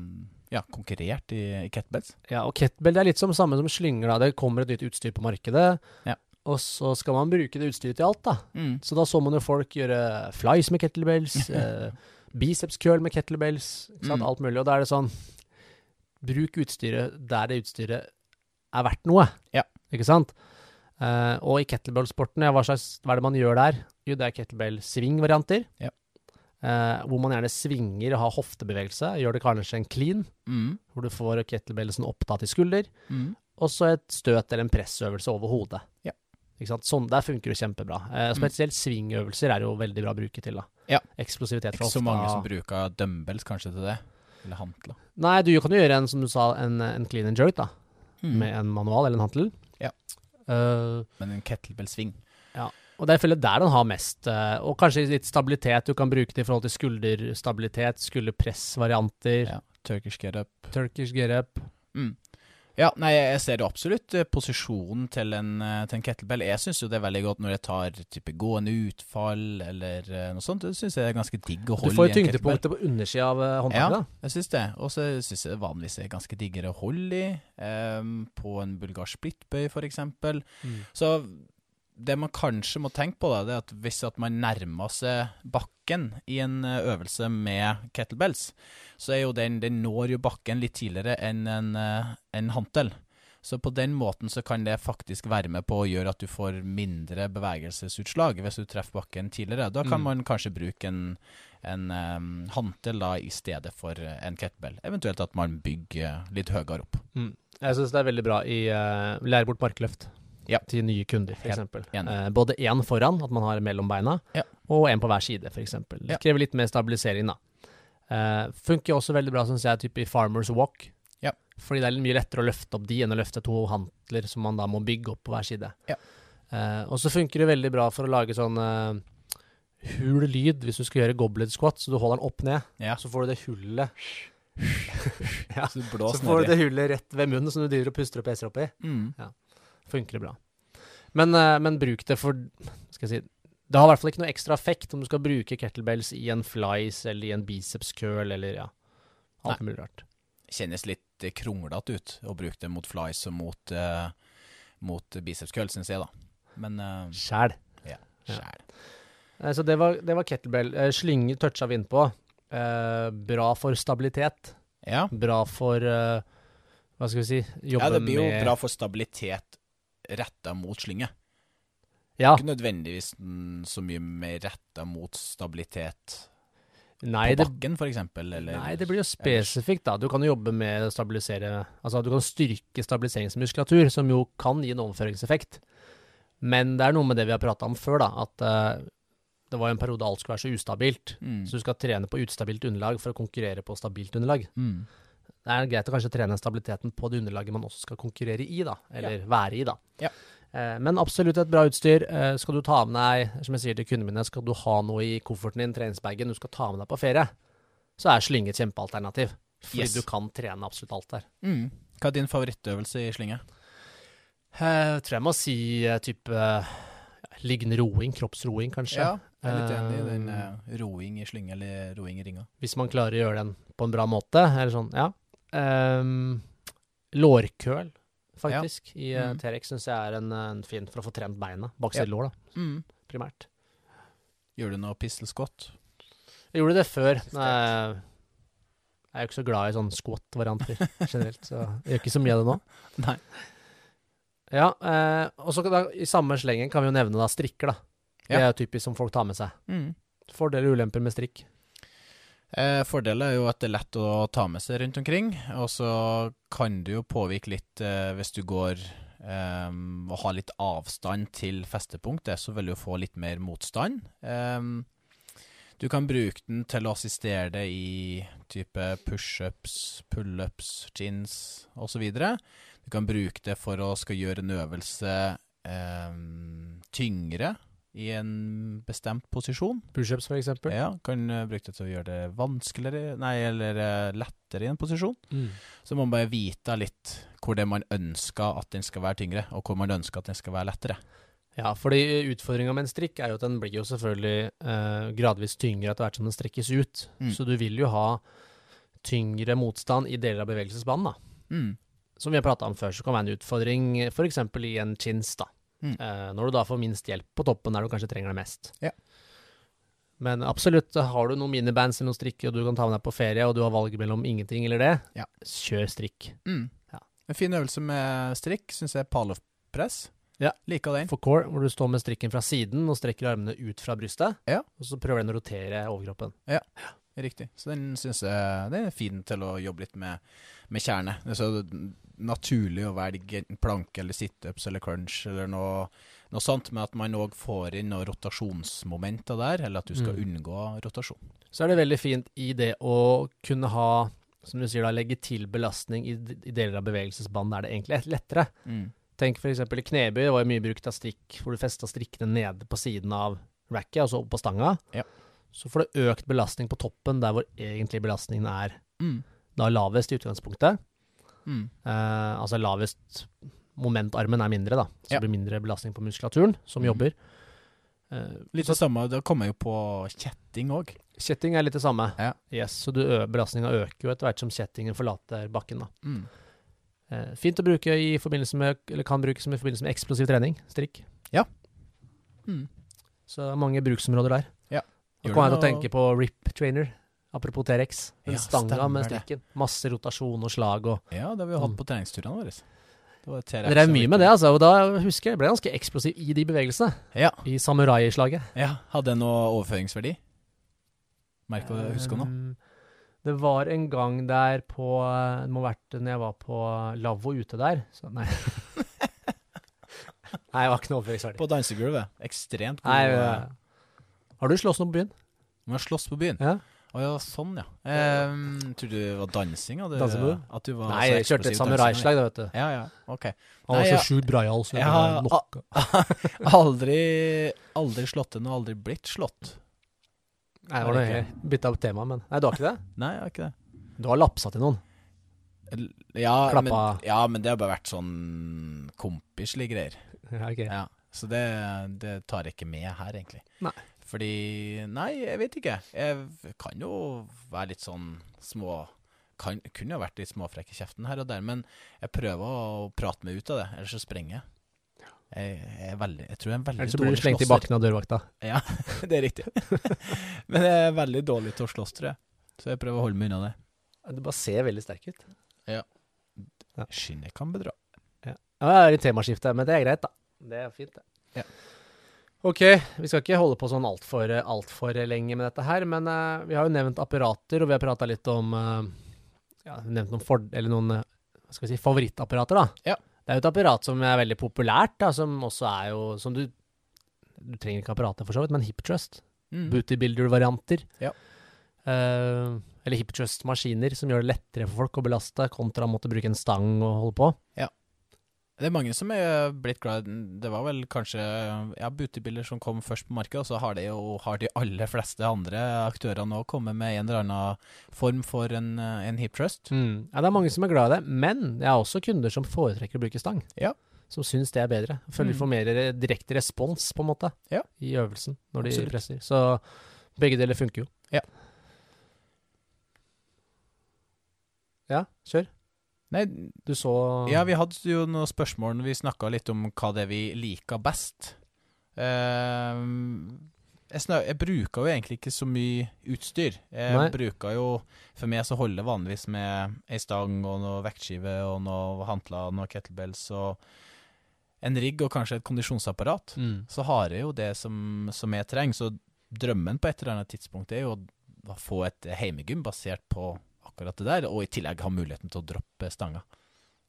ja, konkurrert i, i kettlebells. Ja, og kettlebell det er litt som samme som slynger, da. Det kommer et nytt utstyr på markedet, Ja. og så skal man bruke det utstyret til alt, da. Mm. Så da så man jo folk gjøre flies med kettlebells, eh, biceps curl med kettlebells? Mm. alt mulig. Og da er det sånn Bruk utstyret der det utstyret er verdt noe, Ja. ikke sant? Uh, og i kettlebell-sporten, ja, hva, hva er det man gjør der? Jo, det er kettlebell-sving-varianter. Ja. Uh, hvor man gjerne svinger og har hoftebevegelse. Gjør det kanskje en clean, Mm. hvor du får kettlebellsen opptatt i skulder. Mm. Og så et støt eller en pressøvelse over hodet. Ja. Sånn, der funker det kjempebra. Eh, spesielt svingøvelser er jo veldig bra å bruke til. da. Ja. Eksplosivitet Ikke så hofta. mange som bruker dumbbells kanskje til det. Eller hantler. Nei, du kan jo gjøre en, som du sa, en, en clean and jerk, da. Mm. Med en manual eller en hantel. Ja. Uh, Men en kettlebell-sving. og det er selvfølgelig der den har mest. eh, og kanskje litt stabilitet. Du kan bruke det i forhold til skulderstabilitet, skulderpressvarianter, Ja. Turkish get up. Turkish get up. Mm. Ja, nei, jeg ser jo absolutt eh, posisjonen til en, eh, til en kettlebell. Jeg syns jo det er veldig godt når jeg tar type gående utfall eller eh, noe sånt. Det syns jeg er ganske digg å holde i en kettlebell. Du får jo tyngdepunktet på undersida av håndtaket. Ja. Jeg syns det. Og så syns jeg det vanligvis er ganske diggere å holde i. Um, på en bulgarsk splittbøy, eksempel. Mm. Så det man kanskje må tenke på, da, det er at hvis at man nærmer seg bakken i en eh, øvelse med kettlebells, så er jo den Den når jo bakken litt tidligere enn en, eh, en hantel. Så på den måten så kan det faktisk være med på å gjøre at du får mindre bevegelsesutslag hvis du treffer bakken tidligere. Da kan Mm. man kanskje bruke en, en um, hantel da i stedet for eh, en kettlebell. Eventuelt at man bygger litt høyere opp. Mm. Jeg syns det er veldig bra i uh, lære bort markløft Ja. til nye kunder, f.eks. Uh, både én foran, at man har mellom beina, Ja. og en på hver side, f.eks. Det krever litt mer stabilisering, da. Eh, funker også veldig bra, syns jeg, type i Farmers Walk. Ja. Fordi det er mye lettere å løfte opp de enn å løfte to hantler som man da må bygge opp på hver side. Ja. Eh, og så funker det veldig bra for å lage sånn uh, hul lyd hvis du skal gjøre goblet squat, så du holder den opp ned. Ja. Så får du det hullet ja. Så Så får du det hullet rett ved munnen som du driver og puster og peser opp i. Mm. Funker det bra. Men, eh, men bruk det for Skal jeg si Det har i hvert fall ikke noe ekstra effekt om du skal bruke kettlebells i en flies eller i en biceps curl eller ja, alt mulig rart. Kjennes litt eh, kronglete ut å bruke det mot flies og mot, uh, mot biceps curl, syns jeg, da. Men uh, Sjæl. Ja. sjæl. Ja. Så det var, det var kettlebell. Eh, Slynge toucha vi inn på. Eh, bra for stabilitet. Ja. Bra for uh, Hva skal vi si Jobbe ja, det blir jo bra for stabilitet retta mot slynge. Ja. Ikke nødvendigvis så mye mer retta mot stabilitet Nei, på bakken, eksempel, nei, det blir jo spesifikt, da. Du kan jo jobbe med å stabilisere Altså, du kan styrke stabiliseringsmuskulatur, som jo kan gi en overføringseffekt. Men det er noe med det vi har prata om før, da. At uh, det var jo en periode alt skulle være så ustabilt. Mm. Så du skal trene på ustabilt underlag for å konkurrere på stabilt underlag. Mm. Det er greit å kanskje trene stabiliteten på det underlaget man også skal konkurrere i, da. Eller være i, da. Ja. Eh, men absolutt et bra utstyr. Eh, skal du ta med deg, som jeg sier til kundene mine, skal du ha noe i kofferten din, treningsbagen, du skal ta med deg på ferie, så er slynge et kjempealternativ. Fordi Yes. du kan trene absolutt alt der. Mm. Hva er din favorittøvelse i slynge? Eh, tror jeg må si eh, type liggende roing, kroppsroing kanskje. Ja, jeg er litt enig i den roing i slynge eller roing i ringa. Hvis man klarer å gjøre den på en bra måte, eller sånn, ja. Ehm, lårkøl, faktisk, i uh, Mm. T-rex syns jeg er en, en fin for å få trent beina. Bakside Ja. lår, da, Mm. primært. Gjør du noe pistol squat? Jeg gjorde det før. Nei, jeg er jo ikke så glad i sånne squat-varianter generelt, så jeg gjør ikke så mye av det nå. Nei. Ja, eh, og så i samme slengen kan vi jo nevne da strikker, da. Det Ja. er jo typisk som folk tar med seg. Mm. Fordeler og ulemper med strikk. Eh, fordelen er jo at det er lett å ta med seg rundt omkring, og så kan du jo påvirke litt eh, hvis du går eh, og har litt avstand til festepunktet, så vil du få litt mer motstand. Eh, du kan bruke den til å assistere det i type pushups, pullups, chins osv. Du kan bruke det for å skal gjøre en øvelse eh, tyngre i en bestemt posisjon. Pushups, eksempel. Ja, kan uh, bruke det til å gjøre det vanskeligere, nei, eller eh, lettere i en posisjon. Mm. Så må man bare vite litt hvor det man ønsker at den skal være tyngre, og hvor man ønsker at den skal være lettere. Ja, fordi utfordringa med en strikk er jo at den blir jo selvfølgelig eh, gradvis tyngre etter hvert som den strekkes ut. Mm. Så du vil jo ha tyngre motstand i deler av bevegelsesbanen, da. Mm. Som vi har prata om før, så kan det være en utfordring f.eks. i en chins, da. Mm. Eh, når du da får minst hjelp på toppen der du kanskje trenger det mest. Ja. Men absolutt, har du noen minibands eller noen strikker, og du kan ta med deg på ferie, og du har valget mellom ingenting eller det, Ja. kjør strikk. Mm. Ja. En fin øvelse med strikk syns jeg er pallopress. Ja. Liker den. For core, hvor du står med strikken fra siden og strekker armene ut fra brystet, Ja. og så prøver den å rotere overkroppen. Riktig. Så den syns jeg den er fin til å jobbe litt med, med kjerne. Det er så naturlig å velge enten planke eller situps eller crunch eller noe, noe sånt, med at man òg får inn noen rotasjonsmomenter der, eller at du skal Mm. unngå rotasjon. Så er det veldig fint i det å kunne ha, som du sier da, legge til belastning i, i deler av bevegelsesbanen der det egentlig er lettere. Mm. Tenk eksempel i knebøy, det var jo mye brukt av strikk, hvor du festa strikkene nede på siden av racket, altså opp på stanga. Ja. Så får du økt belastning på toppen, der hvor egentlig belastningen er Mm. da lavest i utgangspunktet. Mm. Eh, altså lavest momentarmen er mindre, da. Så Ja. det blir mindre belastning på muskulaturen som mm. jobber. Eh, Litt det samme, da kommer jo på kjetting òg. kjetting er litt det samme. Ja. Yes, så du belastninga øker jo etter hvert som kjettingen forlater bakken, da. Mm. Eh, fint å bruke i forbindelse med, eller kan brukes i forbindelse med eksplosiv trening, strikk. Mm. Så det er mange bruksområder der. Ja. Nå kommer jeg til å tenke på RIP Trainer, apropos T-rex. Den Ja, stanga med strikken. Masse rotasjon og slag og Ja, det har vi jo hatt Mm. på treningsturene våre. Det drev mye med det, altså, og da husker jeg jeg ble ganske eksplosiv i de bevegelsene. Ja. I samuraislaget. ja. Hadde det noe overføringsverdi? Merk å huske noe? Um, Det var en gang der på Det må ha vært når jeg var på lavvo ute der. Så nei. nei, det var ikke noe overføringsverdi. På dansegulvet. Ekstremt god. Nei, ja, øh, har du slåss noe på byen? Om jeg har slåss på byen? Ja. Å ja, sånn ja. Um, tror du det var dansing? At du, At du var Nei, jeg kjørte et samuraislag, da, vet du. Ja, ja, ok. Han var så sjukt braial, så jeg har aldri, aldri slått til noe, aldri blitt slått. Nei, det var noe helt bytta opp tema, men Nei, du har ikke det? Nei, jeg har ikke det. Du har lapsa til noen? Ja, men, ja, men det har bare vært sånn kompislige greier. Ja, ok. Ja. Så det, det tar jeg ikke med her, egentlig. Nei. Fordi Nei, jeg vet ikke. Jeg kan jo være litt sånn små kan, Kunne jo vært litt småfrekk i kjeften her og der, men jeg prøver å prate meg ut av det, ellers så sprenger jeg. Jeg, jeg, er veldig, jeg tror jeg er en veldig Ellers så blir du slengt i bakken av dørvakta. Ja, det er riktig. men jeg er veldig dårlig til å slåss, tror jeg. Så jeg prøver å holde meg unna det. Du bare ser veldig sterk ut. Ja. Skinnet kan bedra. Ja, det er litt temaskifte, men det er greit, da. Det er fint, det. Ja. Ok, vi skal ikke holde på sånn altfor alt for lenge med dette her, men uh, vi har jo nevnt apparater, og vi har prata litt om uh, Ja, nevnt noen, for, eller noen eh, hva skal vi si, favorittapparater, da. Ja. Det er jo et apparat som er veldig populært, da, som også er jo Som du Du trenger ikke apparatet for så vidt, men HipTrust. Mm. Bootybuilder-varianter. Ja. Uh, eller hip trust-maskiner som gjør det lettere for folk å belaste, kontra å måtte bruke en stang og holde på. Det er mange som er blitt glad Det var vel kanskje ja, Bootybilder som kom først på markedet, og så har, jo, har de aller fleste andre aktørene òg kommet med en eller annen form for en, en hip trust. Mm. Ja, det er mange som er glad i det, men jeg har også kunder som foretrekker å bruke stang. Ja. Som syns det er bedre. Føler de Mm. får mer direkte respons, på en måte, Ja. i øvelsen når de Absolutt. presser. Så begge deler funker jo. Ja. Ja, kjør. Nei, Du så ja, vi hadde jo noen spørsmål når vi snakka litt om hva det er vi liker best. Eh, jeg, jeg bruker jo egentlig ikke så mye utstyr. Jeg Nei. bruker jo For meg så holder det vanligvis med ei stang og noe vektskive og noe hantler og noe kettlebells og en rigg og kanskje et kondisjonsapparat. mm. Så har jeg jo det som, som jeg trenger. Så drømmen på et eller annet tidspunkt er jo å få et heimegym basert på akkurat det der, og i tillegg ha muligheten til å droppe stanga.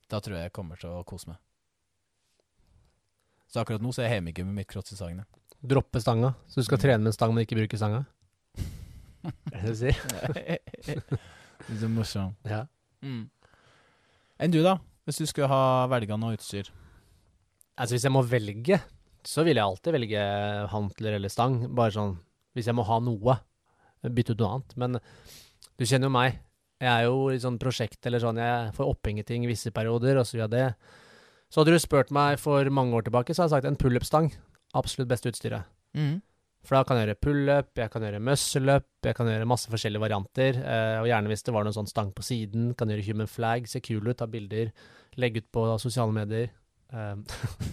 Da tror jeg jeg kommer til å kose meg. Så akkurat nå så er hjemmegymmet mitt krotts i stangene Droppe stanga. Så du skal Mm. trene med en stang, men ikke bruke stanga? Er det det du sier? det så morsom. Ja. Mm. Enn du, da? Hvis du skulle ha velga noe utstyr? Altså Hvis jeg må velge, så vil jeg alltid velge hantler eller stang. Bare sånn hvis jeg må ha noe. Bytte ut noe annet. Men du kjenner jo meg. Jeg er jo i sånn prosjekt eller sånn Jeg får opphenge ting i visse perioder, og så gjør jeg det. Så hadde du spurt meg for mange år tilbake, så hadde jeg sagt en pullup-stang. Absolutt beste utstyret. Mm. For da kan jeg gjøre pullup, jeg kan gjøre muscle-up, jeg kan gjøre masse forskjellige varianter. Eh, og gjerne hvis det var noen sånn stang på siden, kan gjøre human flag, se kul ut, ta bilder, legge ut på sosiale medier. Eh,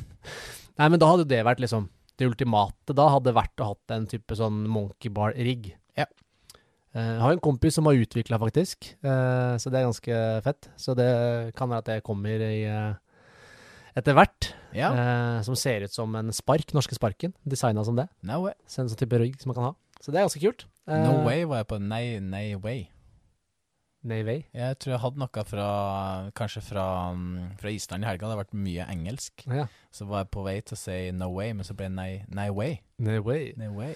Nei, men da hadde det vært liksom Det ultimate da hadde vært å hatt en type sånn monkey bar-rigg. Ja. Eh, jeg har en kompis som har utvikla, faktisk, eh, så det er ganske fett. Så det kan være at det kommer i eh, etter hvert. Ja. Som ser ut som en spark, norske sparken. Designa som det. No way. Så en sånn type rygg som man kan ha. Så det er ganske kult. No way var jeg på Nei, nei way. Nei way? Jeg tror jeg hadde noe fra Kanskje fra, mm, fra Island i helga. Det har vært mye engelsk. Ja. Så var jeg på vei til å si no way, men så ble det nei, nei way. Nei way. Nei way.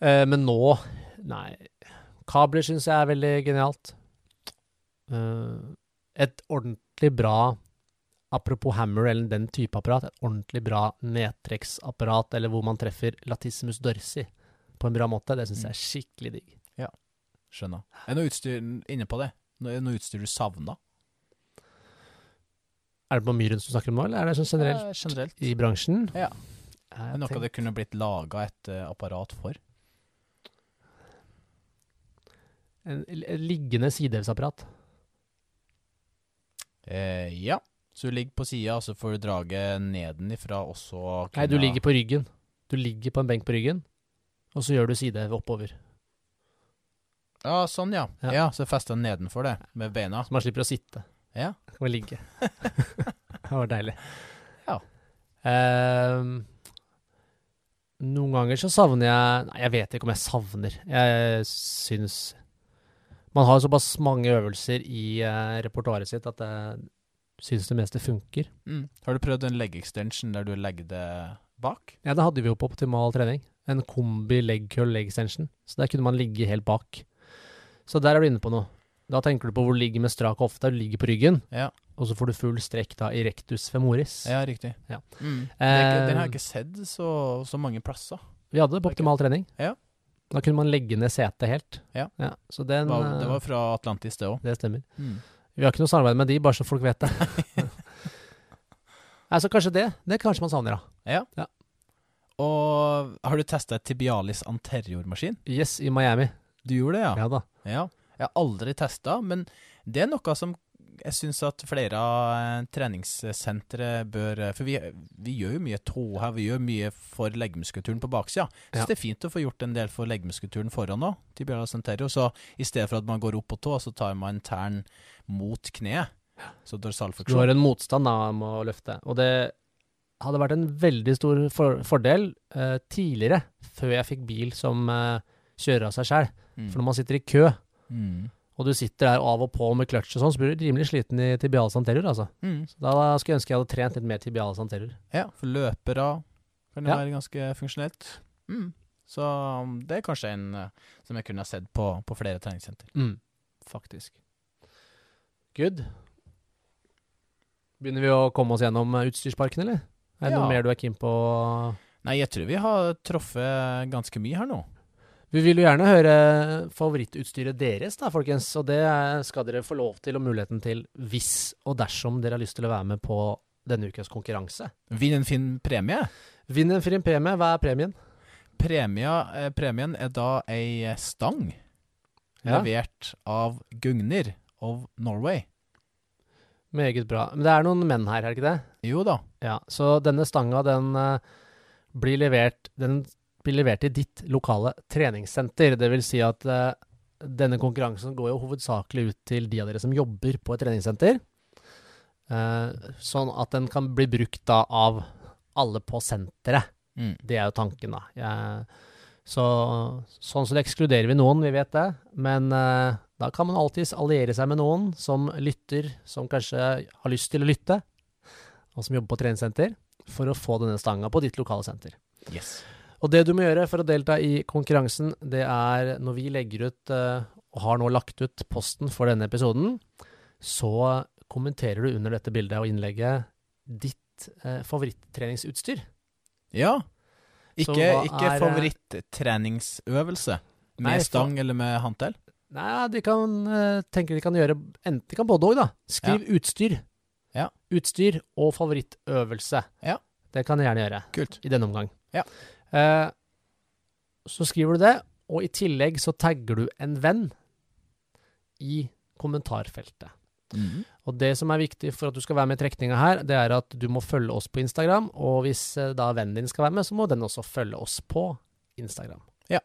Eh, men nå Nei. Kabler syns jeg er veldig genialt. Uh, et ordentlig bra Apropos hammer eller den type apparat, et ordentlig bra nedtrekksapparat, eller hvor man treffer latissimus dorsi på en bra måte, det syns jeg er skikkelig digg. Ja, Skjønner. Er noe utstyr inne på det? Er noe utstyr du savna? Er det på Myren som snakker om nå, eller er det sånn generelt Eh, generelt. i bransjen? Ja. Er noe det kunne blitt laga et eh, apparat for? En, en liggende sidehevsapparat. Eh, ja. Så du ligger på sida, og så får du draget nedenifra, og så Nei, du ligger på ryggen. Du ligger på en benk på ryggen, og så gjør du sidehev oppover. Ja, sånn, ja. Ja. Ja, så fester den nedenfor det, med beina. Så man slipper å sitte. Ja. Og ligge. det var deilig. Ja. Ehm, noen ganger så savner jeg Nei, jeg vet ikke om jeg savner. Jeg syns Man har såpass mange øvelser i uh, repertoaret sitt at jeg syns det meste funker. Mm. Har du prøvd en leg extension der du legger det bak? Ja, det hadde vi jo på optimal trening. En kombi leg curl leg extension. Så der kunne man ligge helt bak. Så der er du inne på noe. Da tenker du på hvor du ligger med strak hofte. Du ligger på ryggen, Ja, og så får du full strekk da i rectus femoris. ja riktig. Ja. Mm. Er ikke, den har Eh, jeg ikke sett så, så mange plasser. Vi hadde det på optimal trening. Ja. Da kunne man legge ned setet helt. Ja. så den, Det var, det eh, var fra Atlantis, det òg. det stemmer. Mm. Vi har ikke noe samarbeid med de, bare så folk vet det. Altså kanskje det. Det kanskje man savner, da. Ja. Ja. Og har du testa tibialis anterior-maskin? Yes, i Miami. Du gjorde det, ja? Ja da. Ja. Jeg har aldri testa, men det er noe som jeg syns at flere av eh, treningssentre bør eh, For vi, vi gjør jo mye tå her, vi gjør mye for leggmuskulaturen på baksida. Så Ja. det er fint å få gjort en del for leggmuskulaturen foran òg, tibialis anterior. Så i stedet for at man går opp på tå, så tar man tærne mot kneet. Så Du har en motstand da med å løfte. Og det hadde vært en veldig stor for fordel eh, tidligere, før jeg fikk bil som eh, kjører av seg sjøl. Mm. For når man sitter i kø, Mm. Og du sitter der av og på med clutch og sånn, så blir du rimelig sliten i tibialis anterior, altså. Mm. Så da skulle jeg ønske jeg hadde trent litt mer tibialis anterior. Ja, for løpere kan det Ja. være ganske funksjonelt. Mm. Så um, det er kanskje en eh, som jeg kunne ha sett på, på flere treningssenter. Mm, faktisk. Good. Begynner vi å komme oss gjennom eh, utstyrsparken, eller? Er det Ja. noe mer du er keen på? Nei, jeg tror vi har truffet ganske mye her nå. Vi vil jo gjerne høre favorittutstyret deres, da, folkens. Og det skal dere få lov til og muligheten til hvis og dersom dere har lyst til å være med på denne ukas konkurranse. Vinn en fin premie. Vinn en fin premie. Hva er premien? Premia, eh, premien er da ei stang Ja. levert av Gugner of Norway. Meget bra. Men det er noen menn her, er det ikke det? Jo da. Ja, så denne stanga, den eh, blir levert Den blir levert til ditt lokale treningssenter. Det vil si at uh, denne konkurransen går jo hovedsakelig ut til de av dere som jobber på et treningssenter. Uh, sånn at den kan bli brukt da av alle på senteret. Mm. Det er jo tanken, da. Jeg, så sånn så ekskluderer vi noen, vi vet det. Men uh, da kan man alltids alliere seg med noen som lytter, som kanskje har lyst til å lytte, og som jobber på treningssenter, for å få denne stanga på ditt lokale senter. Yes. Og det du må gjøre for å delta i konkurransen, det er når vi legger ut, eh, og har nå lagt ut posten for denne episoden, så kommenterer du under dette bildet og innlegget ditt eh, favorittreningsutstyr. Ja. Ikke, ikke eh, favorittreningsøvelse med Nei, stang eller med håndtell? Nei, de kan tenke tenker de kan gjøre enten De kan både òg, da. Skriv utstyr. Ja. Utstyr og favorittøvelse. Ja. Det kan de gjerne gjøre Kult. i denne omgang. Ja. Eh, så skriver du det, og i tillegg så tagger du en venn i kommentarfeltet. Mm. Og det som er viktig for at du skal være med i trekninga her, det er at du må følge oss på Instagram, og hvis eh, da vennen din skal være med, så må den også følge oss på Instagram. Ja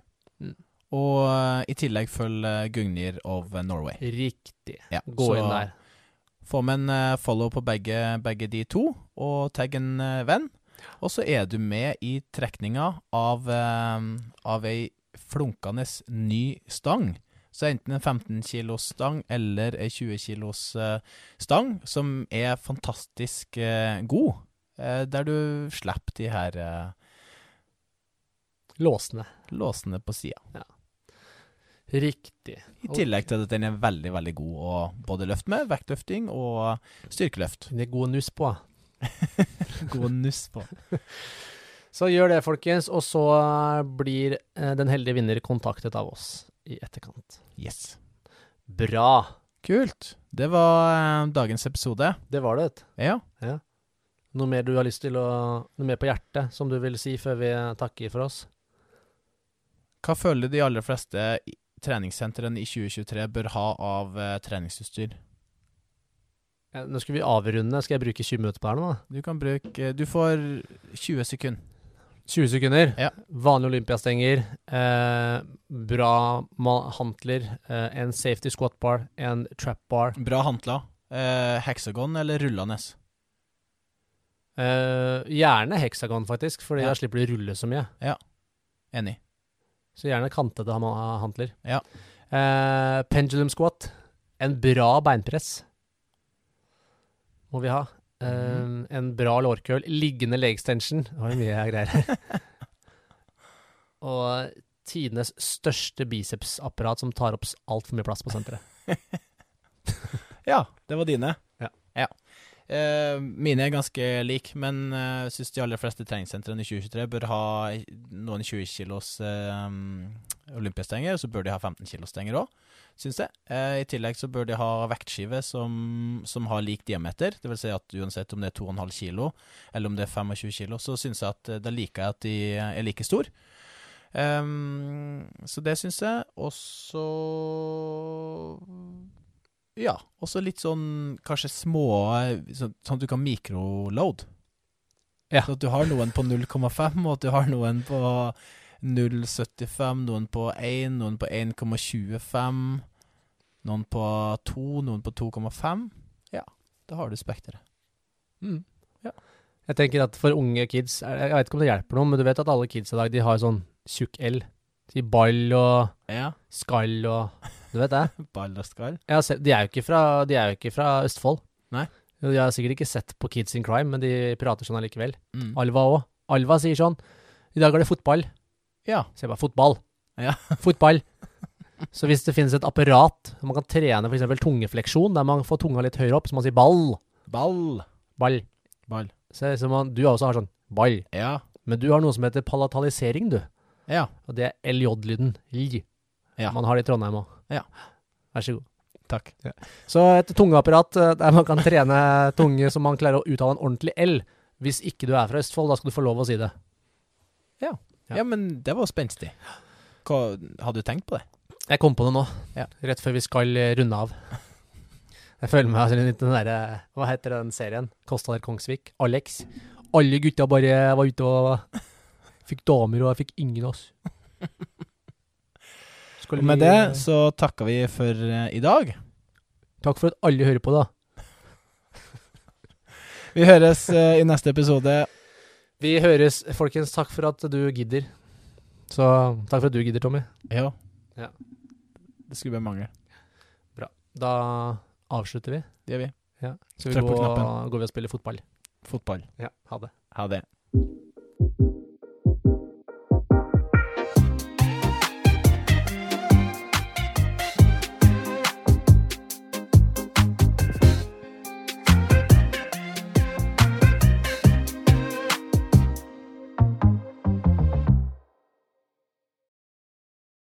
Og eh, i tillegg følg Gugnir of Norway. Riktig. Ja, Gå så inn der. Få med en follow på begge, begge de to, og tagg en venn. Og så er du med i trekninga av, eh, av ei flunkende ny stang. Så enten en 15 kilos stang eller ei 20 kilos eh, stang, som er fantastisk eh, god. Eh, der du slipper de her Låsene. låsene på sida. Riktig. I tillegg til at den er veldig, veldig god å både løfte med, vektløfting og styrkeløft. Det er god nuss på. God nuss på. Så gjør det, folkens, og så blir eh, den heldige vinner kontaktet av oss i etterkant. Yes. Bra. Kult. Det var eh, dagens episode. Det var det. Ja. Ja. Noe mer du har lyst til å Noe mer på hjertet som du vil si før vi takker for oss? Hva føler de aller fleste treningssentrene i 2023 bør ha av eh, treningsutstyr? Eh, Nå skal vi avrunde. Skal jeg bruke 20 minutter på her nå? da? Du kan bruke Du får 20 sekunder. 20 sekunder. Ja. Vanlige olympiastenger. Eh, bra hantler. Eh, en safety squat bar. En trap bar. Bra hantler. Eh, hexagon eller rullende? Eh, gjerne heksagon, faktisk, fordi Ja. da slipper du rulle så mye. Ja, Enig. Så gjerne kantede hantler. Ja. Eh, pendulum squat. En bra beinpress må vi ha. Mhm. En bra lårkøl. Liggende leg extension. Det var mye greier her. Og tidenes største bicepsapparat som tar opp altfor mye plass på senteret. Ja, det var dine. Ja. Eh, mine er ganske like, men jeg syns de aller fleste treningssentrene i 2023 bør ha noen 20 kilos eh, olympiastenger, og så bør de ha 15 kilos stenger òg, syns jeg. Eh, I tillegg så bør de ha vektskive som, som har lik diameter, vil si at uansett om det er 2,5 kilo eller om det er 25 kilo, så syns jeg at eh, da liker jeg at de er like store. Ehm, så det syns jeg. Og så Ja. Også litt sånn kanskje små Sånn, sånn at du kan mikroload. Ja. Så at du har noen på 0,5, og at du har noen på 0,75, noen på 1, noen på 1,25, noen på 2, noen på 2,5. Ja, da har du spekteret. Mm. Ja. Jeg tenker at for unge kids jeg vet ikke om det hjelper noe, men du vet at alle kids i dag de har sånn tjukk L. De ball og Ja. skall og Du vet det? Ball og skall. Ja, de, er fra, de er jo ikke fra Østfold. Nei. De har sikkert ikke sett på Kids in Crime, men de prater sånn allikevel. Mm. Alva òg. Alva sier sånn I dag er det fotball. Ja. Så jeg bare fotball. Ja. fotball. Så hvis det finnes et apparat man kan trene f.eks. tungefleksjon, der man får tunga litt høyere opp, så man sier ball, Ball. ball, Ball. så så man, du også har sånn ball. Ja. Men du har noe som heter palatalisering, du. Ja. Og det er LJ-lyden. Lj. Ja. Man har det i Trondheim òg. Ja. Vær så god. Takk. Så et tungeapparat eh, der man kan trene tunge så man klarer å uttale en ordentlig L. Hvis ikke du er fra Østfold, da skal du få lov å si det. Ja. Ja, men det var spenstig. Hva, hadde du tenkt på det? Jeg kom på det nå, Ja. rett før vi skal eh, runde av. Jeg føler meg som den derre Hva heter den serien? Kåssdal Kongsvik? Alex. Alle gutta bare var ute og fikk damer, og jeg fikk ingen, ass. Skal Og med vi- det så takker vi for eh, i dag. Takk for at alle hører på, da. Vi høres eh, i neste episode. Vi høres, folkens. Takk for at du gidder. Så takk for at du gidder, Tommy. Ja. Ja. Det skulle bare mangle. Da avslutter vi. Det gjør vi. Ja. Så vi Trykk på går, knappen. går vi og spiller fotball. Fotball. Ja, ha det. Ha det.